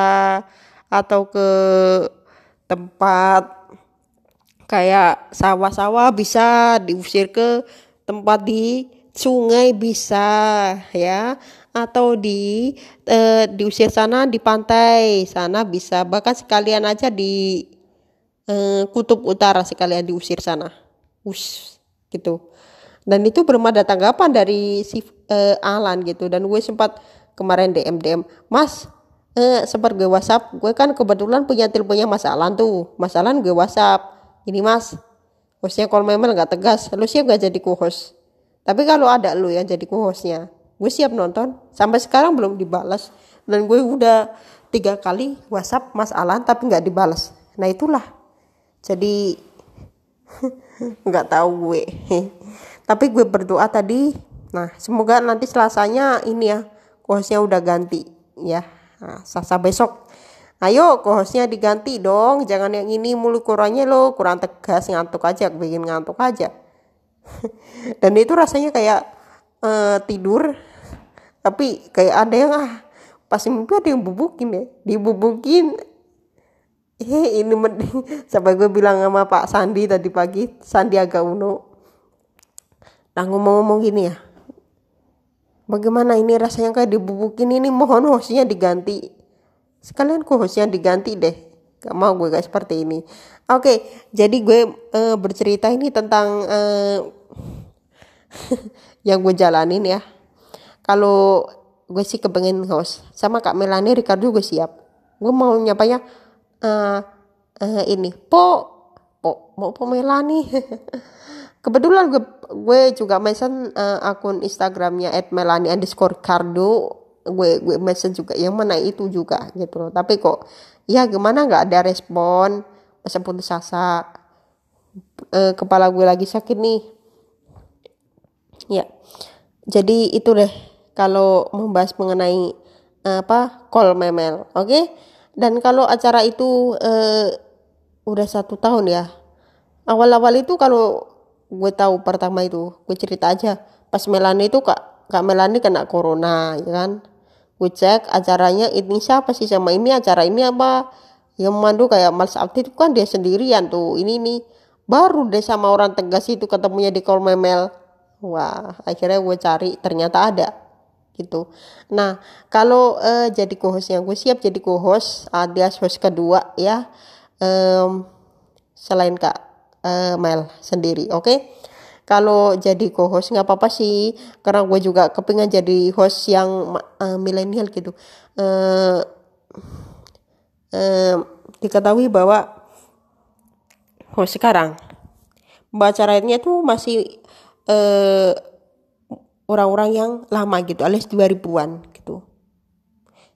atau ke tempat kayak sawah-sawah bisa diusir ke tempat di sungai bisa ya. Atau di eh, diusir sana di pantai sana bisa. Bahkan sekalian aja di eh, kutub utara sekalian diusir sana. Us gitu. Dan itu belum ada tanggapan dari si uh, Alan gitu. Dan gue sempat kemarin DM DM Mas uh, sempat gue WhatsApp. Gue kan kebetulan punya teleponnya Mas Alan tuh. Mas Alan gue WhatsApp. Ini Mas hostnya kalau memang nggak tegas. Lu siap gak jadi co-host? Tapi kalau ada lu yang jadi co-hostnya gue siap nonton. Sampai sekarang belum dibalas. Dan gue udah tiga kali WhatsApp Mas Alan tapi nggak dibalas. Nah itulah. Jadi nggak tahu gue. Tapi gue berdoa tadi. Nah semoga nanti selasanya ini ya kohosnya udah ganti ya nah, sasa besok. Ayo kohosnya diganti dong. Jangan yang ini mulu kurangnya lo kurang tegas ngantuk aja bikin ngantuk aja. Dan itu rasanya kayak uh, tidur. Tapi kayak ada yang ah pas mimpi ada yang bubukin ya. Dibubukin. Eh ini mending sampai gue bilang sama Pak Sandi tadi pagi Sandiaga Uno. Nah ngomong-ngomong gini ya, bagaimana ini rasanya kayak dibubukin ini mohon hostnya diganti. Sekalian kok hostnya diganti deh. Gak mau gue kayak seperti ini. Oke, jadi gue uh, bercerita ini tentang uh, yang gue jalanin ya. Kalau gue sih kepengen host sama Kak Melani Ricardo gue siap. Gue mau nyapanya uh, uh, ini po po mau po Melani. kebetulan gue gue juga mention uh, akun Instagramnya @melani underscore cardo gue gue mention juga yang mana itu juga gitu loh. Tapi kok ya gimana nggak ada respon? Masa putus asa? Uh, kepala gue lagi sakit nih. Ya jadi itu deh kalau membahas mengenai uh, apa call memel oke? Okay? dan kalau acara itu uh, udah satu tahun ya. Awal-awal itu kalau gue tahu pertama itu gue cerita aja. Pas Melani itu kak kak Melani kena corona ya kan? Gue cek acaranya ini siapa sih? Sama ini acara ini apa? Yang mandu kayak Mas Abdi itu kan dia sendirian tuh ini nih baru deh sama orang tegas itu ketemunya di Memel. Wah akhirnya gue cari ternyata ada gitu. Nah kalau uh, jadi co-host yang gue siap jadi co-host alias host kedua ya. Um, selain kak uh, Mel sendiri oke okay? kalau jadi co-host nggak apa-apa sih karena gue juga kepingin jadi host yang uh, milenial gitu uh, uh, diketahui bahwa host sekarang baca rakyatnya tuh masih uh, orang-orang yang lama gitu alias 2000-an gitu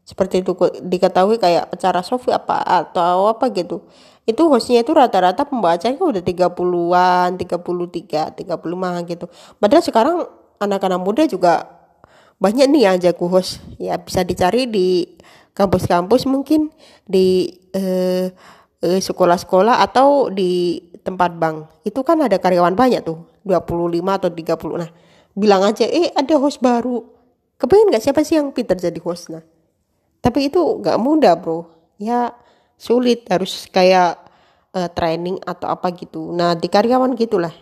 seperti itu diketahui kayak acara Sofi apa atau apa gitu itu hostnya itu rata-rata pembacanya udah 30-an, 33, 35 gitu. Padahal sekarang anak-anak muda juga banyak nih yang jago host. Ya bisa dicari di kampus-kampus mungkin di eh, eh, sekolah-sekolah atau di tempat bank. Itu kan ada karyawan banyak tuh, 25 atau 30. Nah, bilang aja, "Eh, ada host baru." kepengen nggak siapa sih yang Peter jadi hostnya tapi itu nggak mudah bro. Ya sulit. Harus kayak uh, training atau apa gitu. Nah di karyawan gitulah.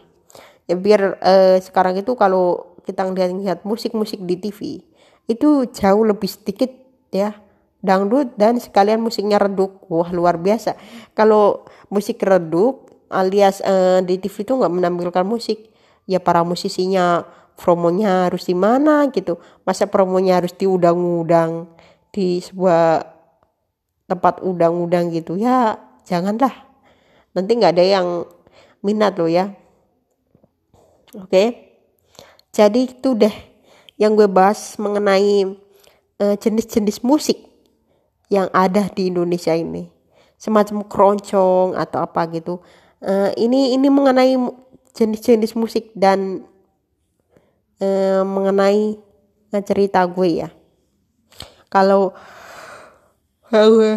Ya biar uh, sekarang itu kalau kita ngeliat musik-musik di TV itu jauh lebih sedikit ya dangdut dan sekalian musiknya redup. Wah luar biasa. Kalau musik redup alias uh, di TV itu nggak menampilkan musik. Ya para musisinya promonya harus di mana gitu. Masa promonya harus diudang-udang di sebuah tempat udang-udang gitu ya janganlah. Nanti nggak ada yang minat loh ya. Oke? Jadi itu deh yang gue bahas mengenai eh, jenis-jenis uh, musik yang ada di Indonesia ini. Semacam keroncong atau apa gitu. Uh, ini ini mengenai jenis-jenis musik dan uh, mengenai cerita gue ya kalau uh,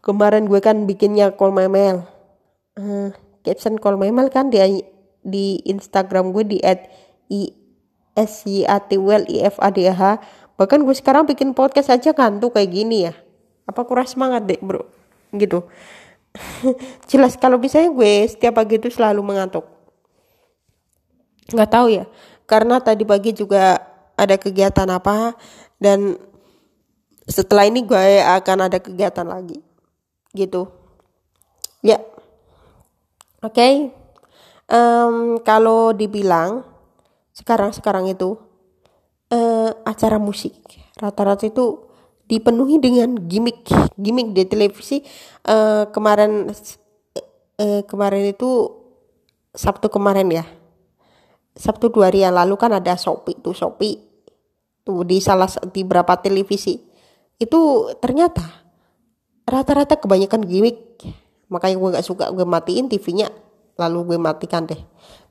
kemarin gue kan bikinnya call memel uh, caption call memel kan di di Instagram gue di at i s y a t w l i f a d h. Bahkan gue sekarang bikin podcast aja kan tuh kayak gini ya. Apa kurang semangat deh bro? Gitu. Jelas kalau misalnya gue setiap pagi itu selalu mengantuk. Nggak tahu ya. Karena tadi pagi juga ada kegiatan apa dan setelah ini gue akan ada kegiatan lagi. Gitu. Ya. Oke. Okay. um, kalau dibilang sekarang sekarang itu uh, acara musik rata-rata itu dipenuhi dengan gimmick. Gimmick di televisi uh, kemarin uh, kemarin itu Sabtu kemarin ya. Sabtu dua hari yang lalu kan ada Shopee tuh Shopee tuh di salah di beberapa televisi itu ternyata rata-rata kebanyakan gimmick. Makanya gue gak suka gue matiin TV-nya lalu gue matikan deh.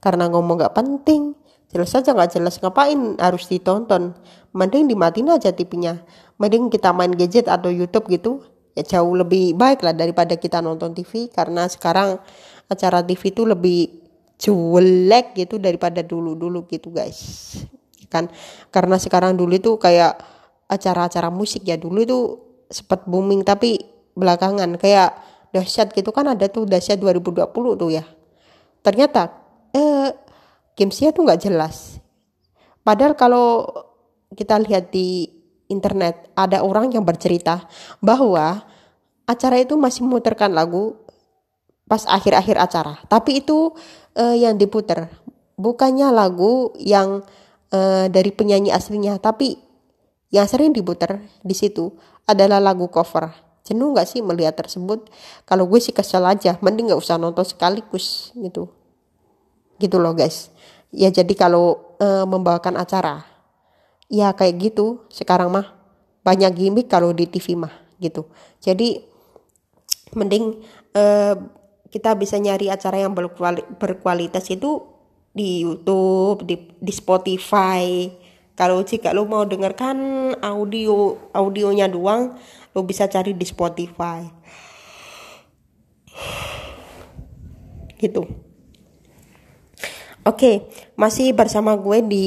Karena ngomong gak penting jelas aja gak jelas ngapain harus ditonton? Mending dimatiin aja TV-nya mending kita main gadget atau YouTube gitu ya jauh lebih baik lah daripada kita nonton TV karena sekarang acara TV itu lebih jelek gitu daripada dulu-dulu gitu guys. Kan? Karena sekarang dulu itu kayak acara-acara musik ya dulu itu sempat booming tapi belakangan. Kayak dahsyat gitu kan ada tuh dahsyat 2020 tuh ya. Ternyata eh gamesnya tuh nggak jelas. Padahal kalau kita lihat di internet ada orang yang bercerita bahwa acara itu masih memutarkan lagu pas akhir-akhir acara. Tapi itu uh, yang diputer bukannya lagu yang uh, dari penyanyi aslinya tapi yang sering diputer di situ adalah lagu cover. Jenuh nggak sih melihat tersebut? Kalau gue sih kesel aja mending nggak usah nonton sekaligus gitu. Gitu loh guys. Ya jadi kalau uh, membawakan acara ya kayak gitu. Sekarang mah banyak gimmick kalau di TV mah gitu. Jadi mending uh, kita bisa nyari acara yang berkualitas itu di YouTube, di, di Spotify. Kalau jika lo mau dengarkan audio audionya doang, lo bisa cari di Spotify. Gitu. Oke, masih bersama gue di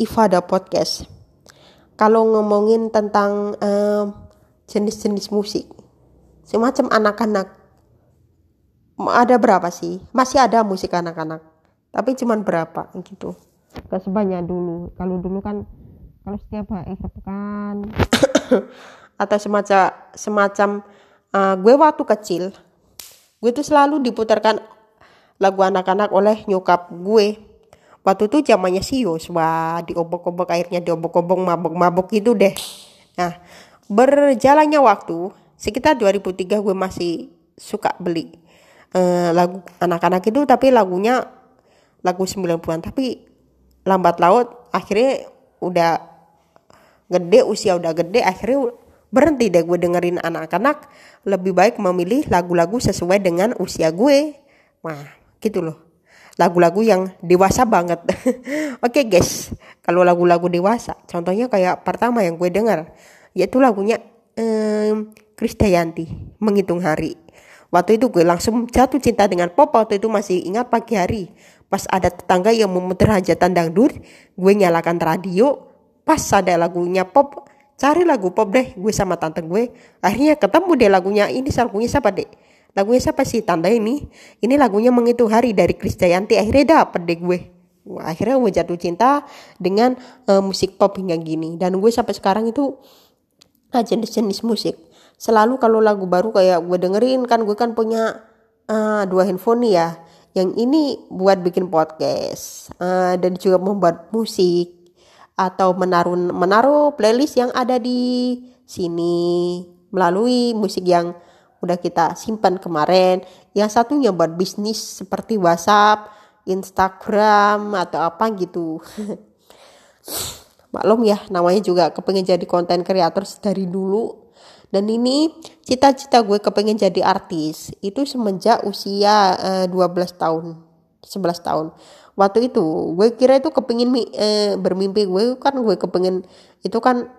Ifada Podcast. Kalau ngomongin tentang jenis-jenis musik, semacam anak-anak ada berapa sih masih ada musik anak-anak tapi cuman berapa gitu gak sebanyak dulu. Kalau dulu kan kalau setiap hari pekan atau semacam semacam uh, gue waktu kecil gue tuh selalu diputarkan lagu anak-anak oleh nyokap gue. Waktu itu zamannya sius wah diobok-obok airnya diobok-obok mabok-mabok gitu deh. Nah berjalannya waktu sekitar 2003 gue masih suka beli uh, lagu anak-anak itu tapi lagunya lagu 90-an tapi lambat laut akhirnya udah gede usia udah gede akhirnya berhenti deh gue dengerin anak-anak. Lebih baik memilih lagu-lagu sesuai dengan usia gue. Wah gitu loh. Lagu-lagu yang dewasa banget. Oke okay, guys. Kalau lagu-lagu dewasa contohnya kayak pertama yang gue dengar yaitu lagunya um, Krisdayanti menghitung hari. Waktu itu gue langsung jatuh cinta dengan pop waktu itu masih ingat pagi hari. Pas ada tetangga yang memutar hajatan dangdut, gue nyalakan radio, pas ada lagunya pop cari lagu pop deh gue sama tante gue. Akhirnya ketemu deh lagunya. Ini lagunya siapa deh lagunya siapa sih tante ini? Ini lagunya menghitung hari dari Krisdayanti akhirnya dapet deh gue. Akhirnya gue jatuh cinta dengan uh, musik pop hingga gini. Dan gue sampai sekarang itu uh, jenis-jenis musik. Selalu kalau lagu baru kayak gue dengerin kan gue kan punya uh, dua handphone nih ya yang ini buat bikin podcast uh, dan juga membuat musik atau menaruh menaruh playlist yang ada di sini melalui musik yang udah kita simpan kemarin. Yang satunya buat bisnis seperti WhatsApp Instagram atau apa gitu. Maklum ya namanya juga kepengen jadi konten kreator dari dulu dan ini cita-cita gue kepengen jadi artis. Itu semenjak usia uh, eh, 12 tahun 11 tahun. Waktu itu gue kira itu kepengin uh, bermimpi gue kan gue kepengen itu kan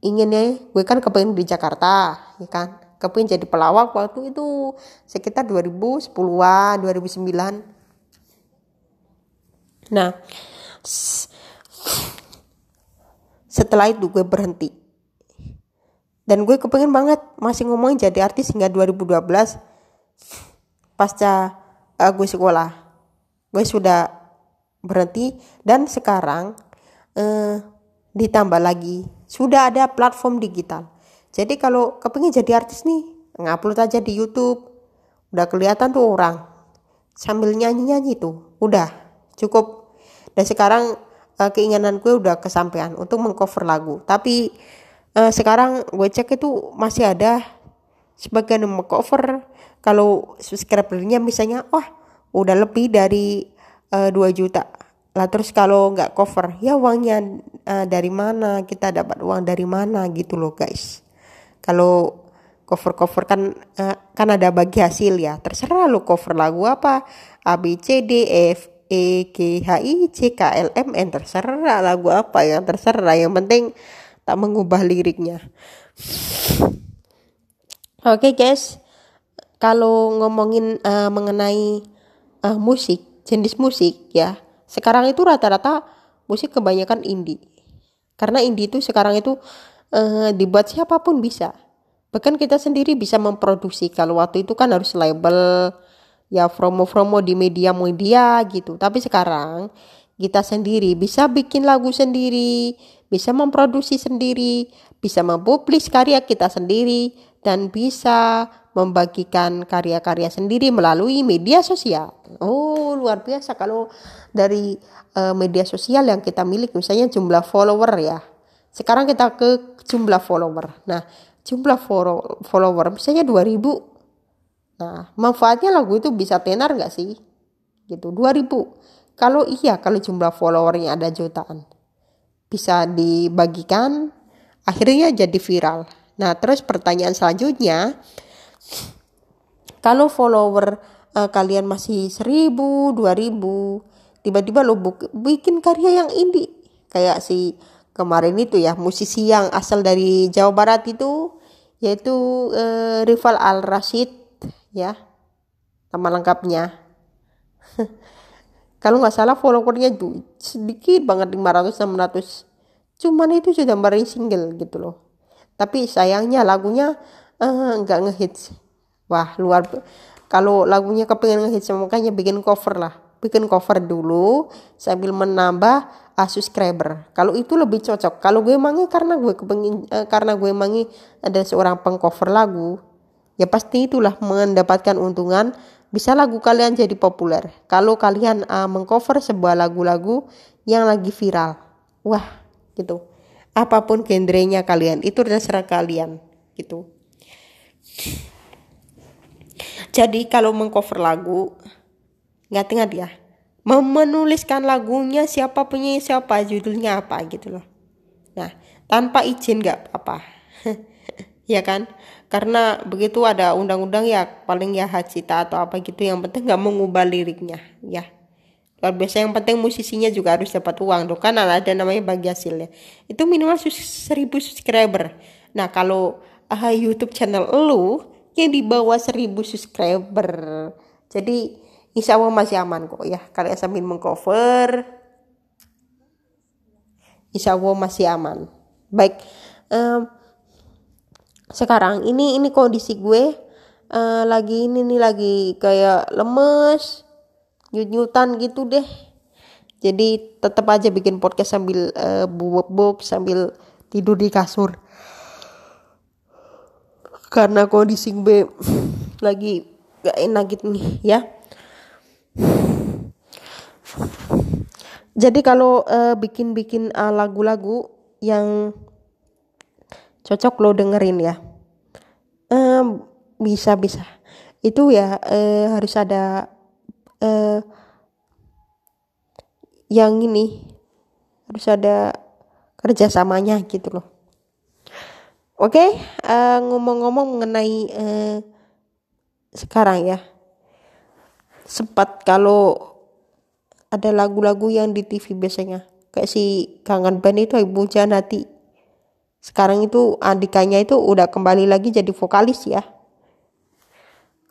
inginnya gue kan kepengen di Jakarta ya kan? Kepengen jadi pelawak waktu itu sekitar 2010-an 2009 Nah, setelah itu gue berhenti. Dan gue kepengen banget masih ngomongin jadi artis hingga 2012 pasca uh, gue sekolah. Gue sudah berhenti dan sekarang uh, ditambah lagi sudah ada platform digital. Jadi kalau kepengen jadi artis nih, ngupload aja di YouTube. Udah kelihatan tuh orang sambil nyanyi-nyanyi tuh. Udah cukup dan sekarang uh, keinginan gue udah kesampaian untuk mengcover lagu tapi uh, sekarang gue cek itu masih ada sebagian yang mengcover kalau subscribernya misalnya wah udah lebih dari uh, eh, 2 juta. Lah terus kalau nggak cover ya uangnya uh, dari mana? Kita dapat uang dari mana? Gitu loh guys. Kalau cover cover kan uh, kan ada bagi hasil ya. Terserah lo cover lagu apa. A B C D F E G H I C K L M N. Terserah lagu apa yang terserah. Yang penting tak mengubah liriknya. Oke okay, guys. Kalau ngomongin uh, mengenai uh, musik jenis musik ya. Sekarang itu rata-rata musik kebanyakan indie. Karena indie itu sekarang itu uh, dibuat siapa pun bisa. Bahkan kita sendiri bisa memproduksi. Kalau waktu itu kan harus label ya promo-promo di media-media gitu. Tapi sekarang kita sendiri bisa bikin lagu sendiri, bisa memproduksi sendiri, bisa mempublis karya kita sendiri dan bisa membagikan karya-karya sendiri melalui media sosial. Oh, luar biasa kalau dari uh, media sosial yang kita miliki misalnya jumlah follower ya. Sekarang kita ke jumlah follower. Nah, jumlah follower misalnya 2000 Nah, manfaatnya lagu itu bisa tenar nggak sih? Gitu, 2000. Kalau iya, kalau jumlah followernya ada jutaan. Bisa dibagikan, akhirnya jadi viral. Nah, terus pertanyaan selanjutnya, kalau follower uh, kalian masih 1000, 2000, tiba-tiba lo bikin karya yang indie. Kayak si kemarin itu ya, musisi yang asal dari Jawa Barat itu, yaitu uh, Rival Al Rashid ya nama lengkapnya kalau nggak salah followernya sedikit banget 500 600 cuman itu sudah meraih single gitu loh. Tapi sayangnya lagunya uh, nggak ngehits. Wah luar kalau lagunya kepengen ngehits makanya bikin cover lah. Bikin cover dulu sambil menambah uh, subscriber. Kalau itu lebih cocok. Kalau gue mangi karena gue kepengen uh, karena gue mangi ada seorang pengcover lagu ya pasti itulah mendapatkan untungan bisa lagu kalian jadi populer. Kalau kalian uh, mengcover sebuah lagu-lagu yang lagi viral. Wah gitu. Apa pun genrenya kalian itu terserah kalian gitu. Jadi kalau mengcover lagu ingat-ingat ya menuliskan lagunya siapa punya siapa judulnya apa gitu loh. Nah tanpa izin nggak apa-apa. Ya kan karena begitu ada undang-undang ya paling ya hak cipta atau apa gitu yang penting nggak mengubah liriknya ya. Luar biasa yang penting musisinya juga harus dapat uang tuh kan ada namanya bagi hasilnya. Itu minimal seribu subscriber. Nah kalau uh, YouTube channel lu yang di bawah seribu subscriber. Jadi insya Allah masih aman kok ya. Kalian sambil mengcover insya Allah masih aman. Baik um, sekarang ini ini kondisi gue uh, lagi ini nih lagi kayak lemes nyut-nyutan gitu deh. Jadi tetap aja bikin podcast sambil uh, bubuk sambil tidur di kasur. Karena kondisi gue lagi gak enak gitu nih ya. Jadi kalau uh, bikin-bikin uh, lagu-lagu yang cocok lo dengerin ya. Um, bisa itu ya uh, harus ada uh, yang ini. Harus ada kerjasamanya gitu loh. Oke okay, uh, ngomong-ngomong mengenai uh, sekarang ya. Sempat kalau ada lagu-lagu yang di TV biasanya. Kayak si kangen band itu ibu Janati sekarang itu Andikanya itu udah kembali lagi jadi vokalis ya.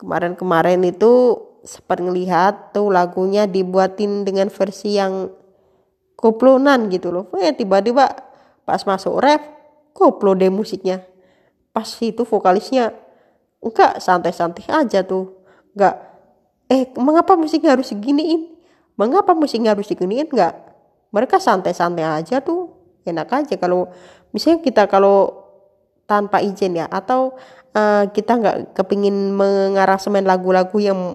Kemarin-kemarin itu sempat ngelihat tuh lagunya dibuatin dengan versi yang koplonan gitu loh. Eh tiba-tiba pas masuk rap koplo deh musiknya. Pas itu vokalisnya enggak santai-santai aja tuh. Enggak eh mengapa musiknya harus seginiin? Mengapa musiknya harus diginiin enggak. Mereka santai-santai aja tuh. Enak aja kalau misalnya kita kalau tanpa izin ya atau uh, kita nggak kepingin semen lagu-lagu yang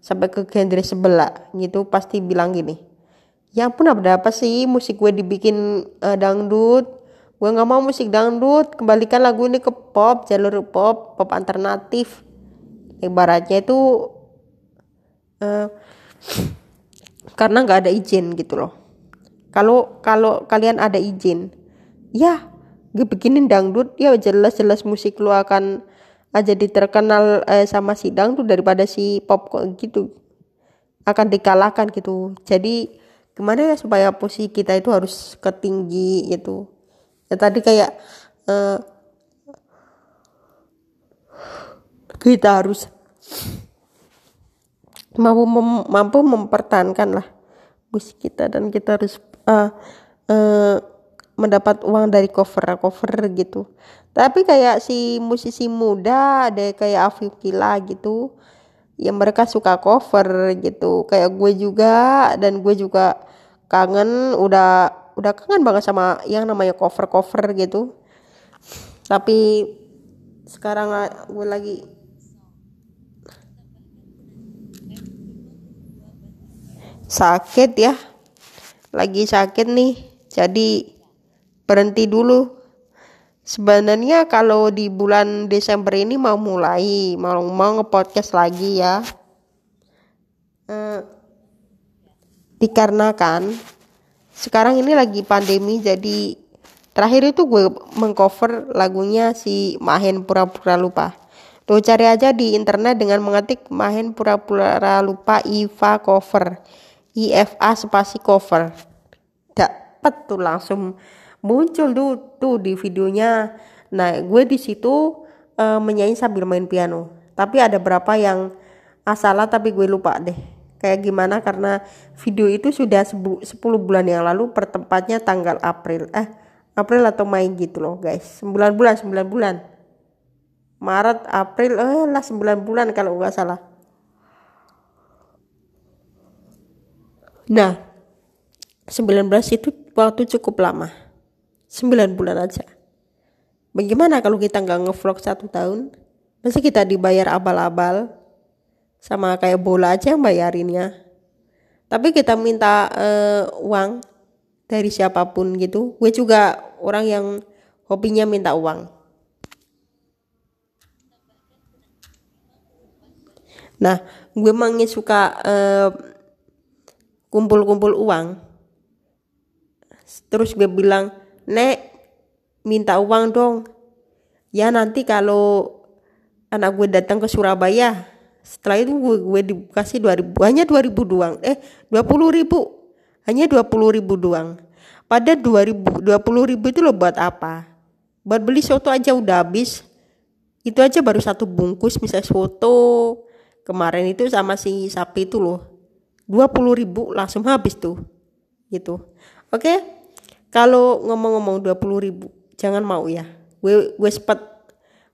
sampai ke genre sebelah gitu pasti bilang gini ya ampun ada apa sih musik gue dibikin uh, dangdut? Gue nggak mau musik dangdut kembalikan lagu ini ke pop jalur pop pop alternatif. Ibaratnya itu uh, karena nggak ada izin gitu loh. Kalau kalau kalian ada izin ya bikinin dangdut. Ya jelas-jelas musik lu akan aja diterkenal eh, sama si dangdut daripada si pop gitu. Akan dikalahkan gitu. Jadi gimana ya supaya posisi kita itu harus ketinggi gitu? Ya tadi kayak eh, kita harus mampu mem mampu mempertahankan lah musik kita dan kita harus uh, uh, mendapat uang dari cover cover gitu. Tapi kayak si musisi muda ada kayak Afif Kila gitu ya mereka suka cover gitu. Kayak gue juga dan gue juga kangen udah udah kangen banget sama yang namanya cover cover gitu. Tapi sekarang gue lagi sakit ya. Lagi sakit nih jadi berhenti dulu. Sebenarnya kalau di bulan Desember ini mau mulai mau mau ngepodcast lagi ya. Eh, dikarenakan sekarang ini lagi pandemi jadi terakhir itu gue mengcover lagunya si Mahen pura-pura lupa. Tuh cari aja di internet dengan mengetik Mahen pura-pura lupa Iva cover. IFA spasi cover. Dapat tuh langsung muncul tuh tuh di videonya. Nah gue di situ uh, menyanyi sambil main piano. Tapi ada berapa yang asalah tapi gue lupa deh. Kayak gimana karena video itu sudah 10 bulan yang lalu pertempatnya tanggal April. Eh April atau Mei gitu loh guys. 9 bulan 9 bulan. Maret April eh lah 9 bulan kalau nggak salah. Nah 19 itu waktu cukup lama 9 bulan aja. Bagaimana kalau kita nggak ngevlog satu tahun? Masih kita dibayar abal-abal? Sama kayak bola aja yang bayarinnya. Tapi kita minta uh, uang dari siapa pun gitu. Gue juga orang yang hobinya minta uang. Nah, gue emang suka uh, kumpul-kumpul uang. Terus gue bilang, Nek, minta uang dong. Ya nanti kalau anak gue datang ke Surabaya, setelah itu gue, gue dikasih 2000, hanya 2000 doang. Eh, 20 ribu. Hanya 20 ribu doang. Pada 2000, 20 ribu itu lo buat apa? Buat beli soto aja udah habis. Itu aja baru satu bungkus misalnya soto. Kemarin itu sama si sapi itu loh. 20 ribu langsung habis tuh. Gitu. Oke. Okay? Kalau ngomong-ngomong 20 ribu jangan mau ya. Gue gue sempat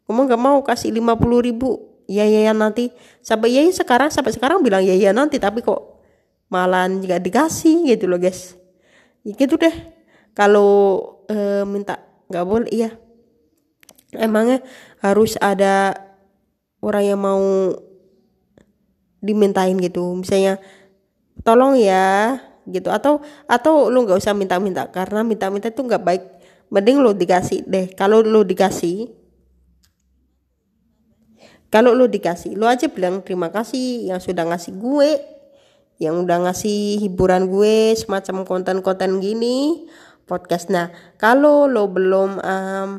ngomong gak mau kasih 50 ribu. Ya ya ya nanti. Sampai ya, ya sekarang sampai sekarang bilang ya ya nanti. Tapi kok malah nggak dikasih gitu loh guys. Ya gitu deh. Kalau e, minta nggak boleh iya. Emangnya harus ada orang yang mau dimintain gitu. Misalnya tolong ya gitu. Atau atau lu nggak usah minta-minta karena minta-minta itu nggak baik. Mending lu dikasih deh. Kalau lu dikasih kalau lu dikasih lu aja bilang terima kasih yang sudah ngasih gue yang udah ngasih hiburan gue semacam konten-konten gini podcast. Nah kalau lo belum um,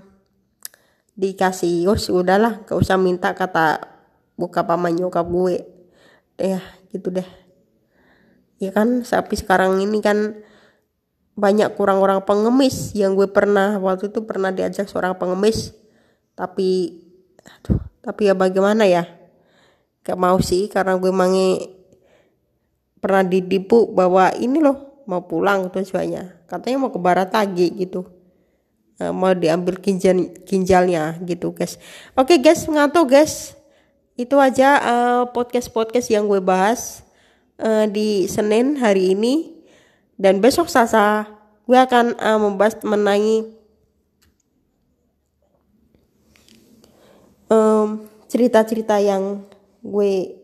dikasih oh udahlah gak usah minta kata buka paman nyokap gue. Ya gitu deh ya kan tapi sekarang ini kan banyak kurang orang pengemis yang gue pernah waktu itu pernah diajak seorang pengemis. Tapi aduh tapi ya bagaimana ya? Gak mau sih karena gue mangi pernah didipu bahwa ini loh mau pulang tuh sebagainya katanya mau ke barat lagi gitu. Uh, mau diambil ginjal ginjalnya gitu guys. Oke guys ngantuk guys. Itu aja uh, podcast podcast yang gue bahas uh, di Senin hari ini dan besok Sasa gue akan uh, membahas cerita-cerita um, yang gue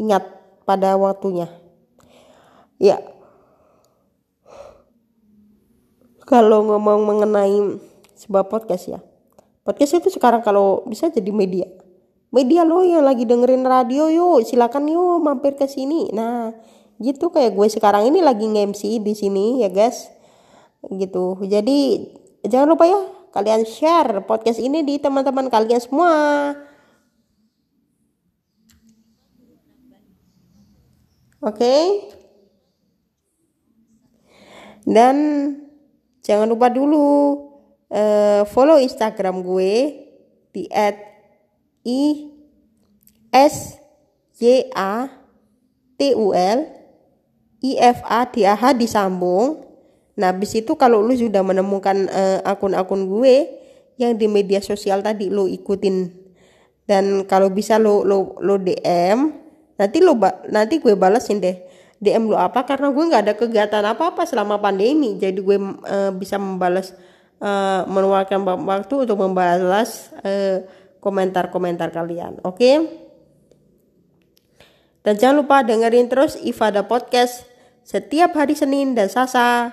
ingat pada waktunya. Ya. Kalau ngomong mengenai sebuah podcast ya. Podcast itu sekarang kalau bisa jadi media. Media lo yang lagi dengerin radio yuk, silakan yuk mampir ke sini. Nah, gitu kayak gue sekarang ini lagi nge-MC di sini ya guys. Gitu. Jadi jangan lupa ya kalian share podcast ini di teman-teman kalian semua. Oke. Okay? Dan jangan lupa dulu uh, follow Instagram gue di at i s y a t u l i f a d a h disambung Nah, habis itu kalau lu sudah menemukan uh, akun-akun gue yang di media sosial tadi lu ikutin dan kalau bisa lu lu lu DM, nanti lu nanti gue balesin deh. DM lu apa karena gue nggak ada kegiatan apa-apa selama pandemi. Jadi gue uh, bisa membalas uh, meluangkan waktu untuk membalas komentar-komentar uh, kalian. Oke? Dan jangan lupa dengerin terus Ifada Podcast setiap hari Senin dan Sasa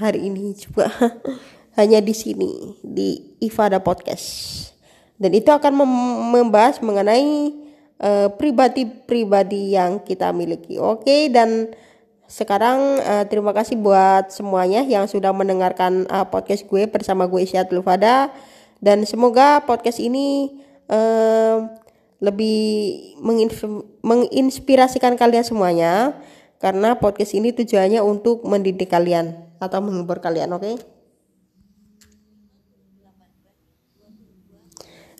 hari ini juga hanya di sini di Ifada Podcast. Dan itu akan membahas mengenai pribadi pribadi-pribadi yang kita miliki. Oke, dan sekarang uh, terima kasih buat semuanya yang sudah mendengarkan uh, podcast gue bersama gue Isyatul Fada dan semoga podcast ini lebih menginspirasikan kalian semuanya karena podcast ini tujuannya untuk mendidik kalian atau menghibur kalian, oke? Okay?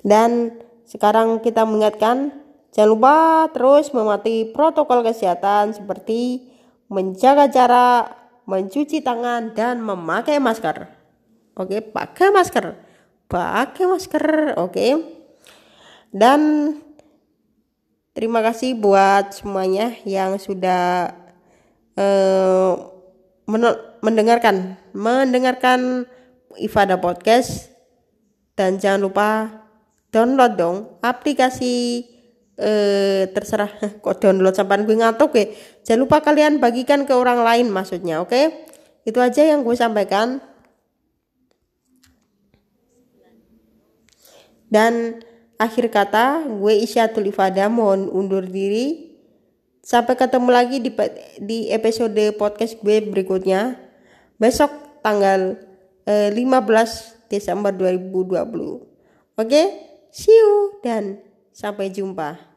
Dan sekarang kita mengingatkan jangan lupa terus mematuhi protokol kesehatan seperti menjaga jarak, mencuci tangan dan memakai masker. Oke, pakai masker. Pakai masker, oke. Dan terima kasih buat semuanya yang sudah uh, mendengarkan mendengarkan Ifada Podcast dan jangan lupa download dong aplikasi eh, terserah kok download sampai gue ngantuk ya jangan lupa kalian bagikan ke orang lain maksudnya oke okay? itu aja yang gue sampaikan dan akhir kata gue Isyatul Ifada mohon undur diri Sampai ketemu lagi di di episode podcast gue berikutnya besok tanggal eh, 15 Desember 2020. Oke, okay? see you dan sampai jumpa.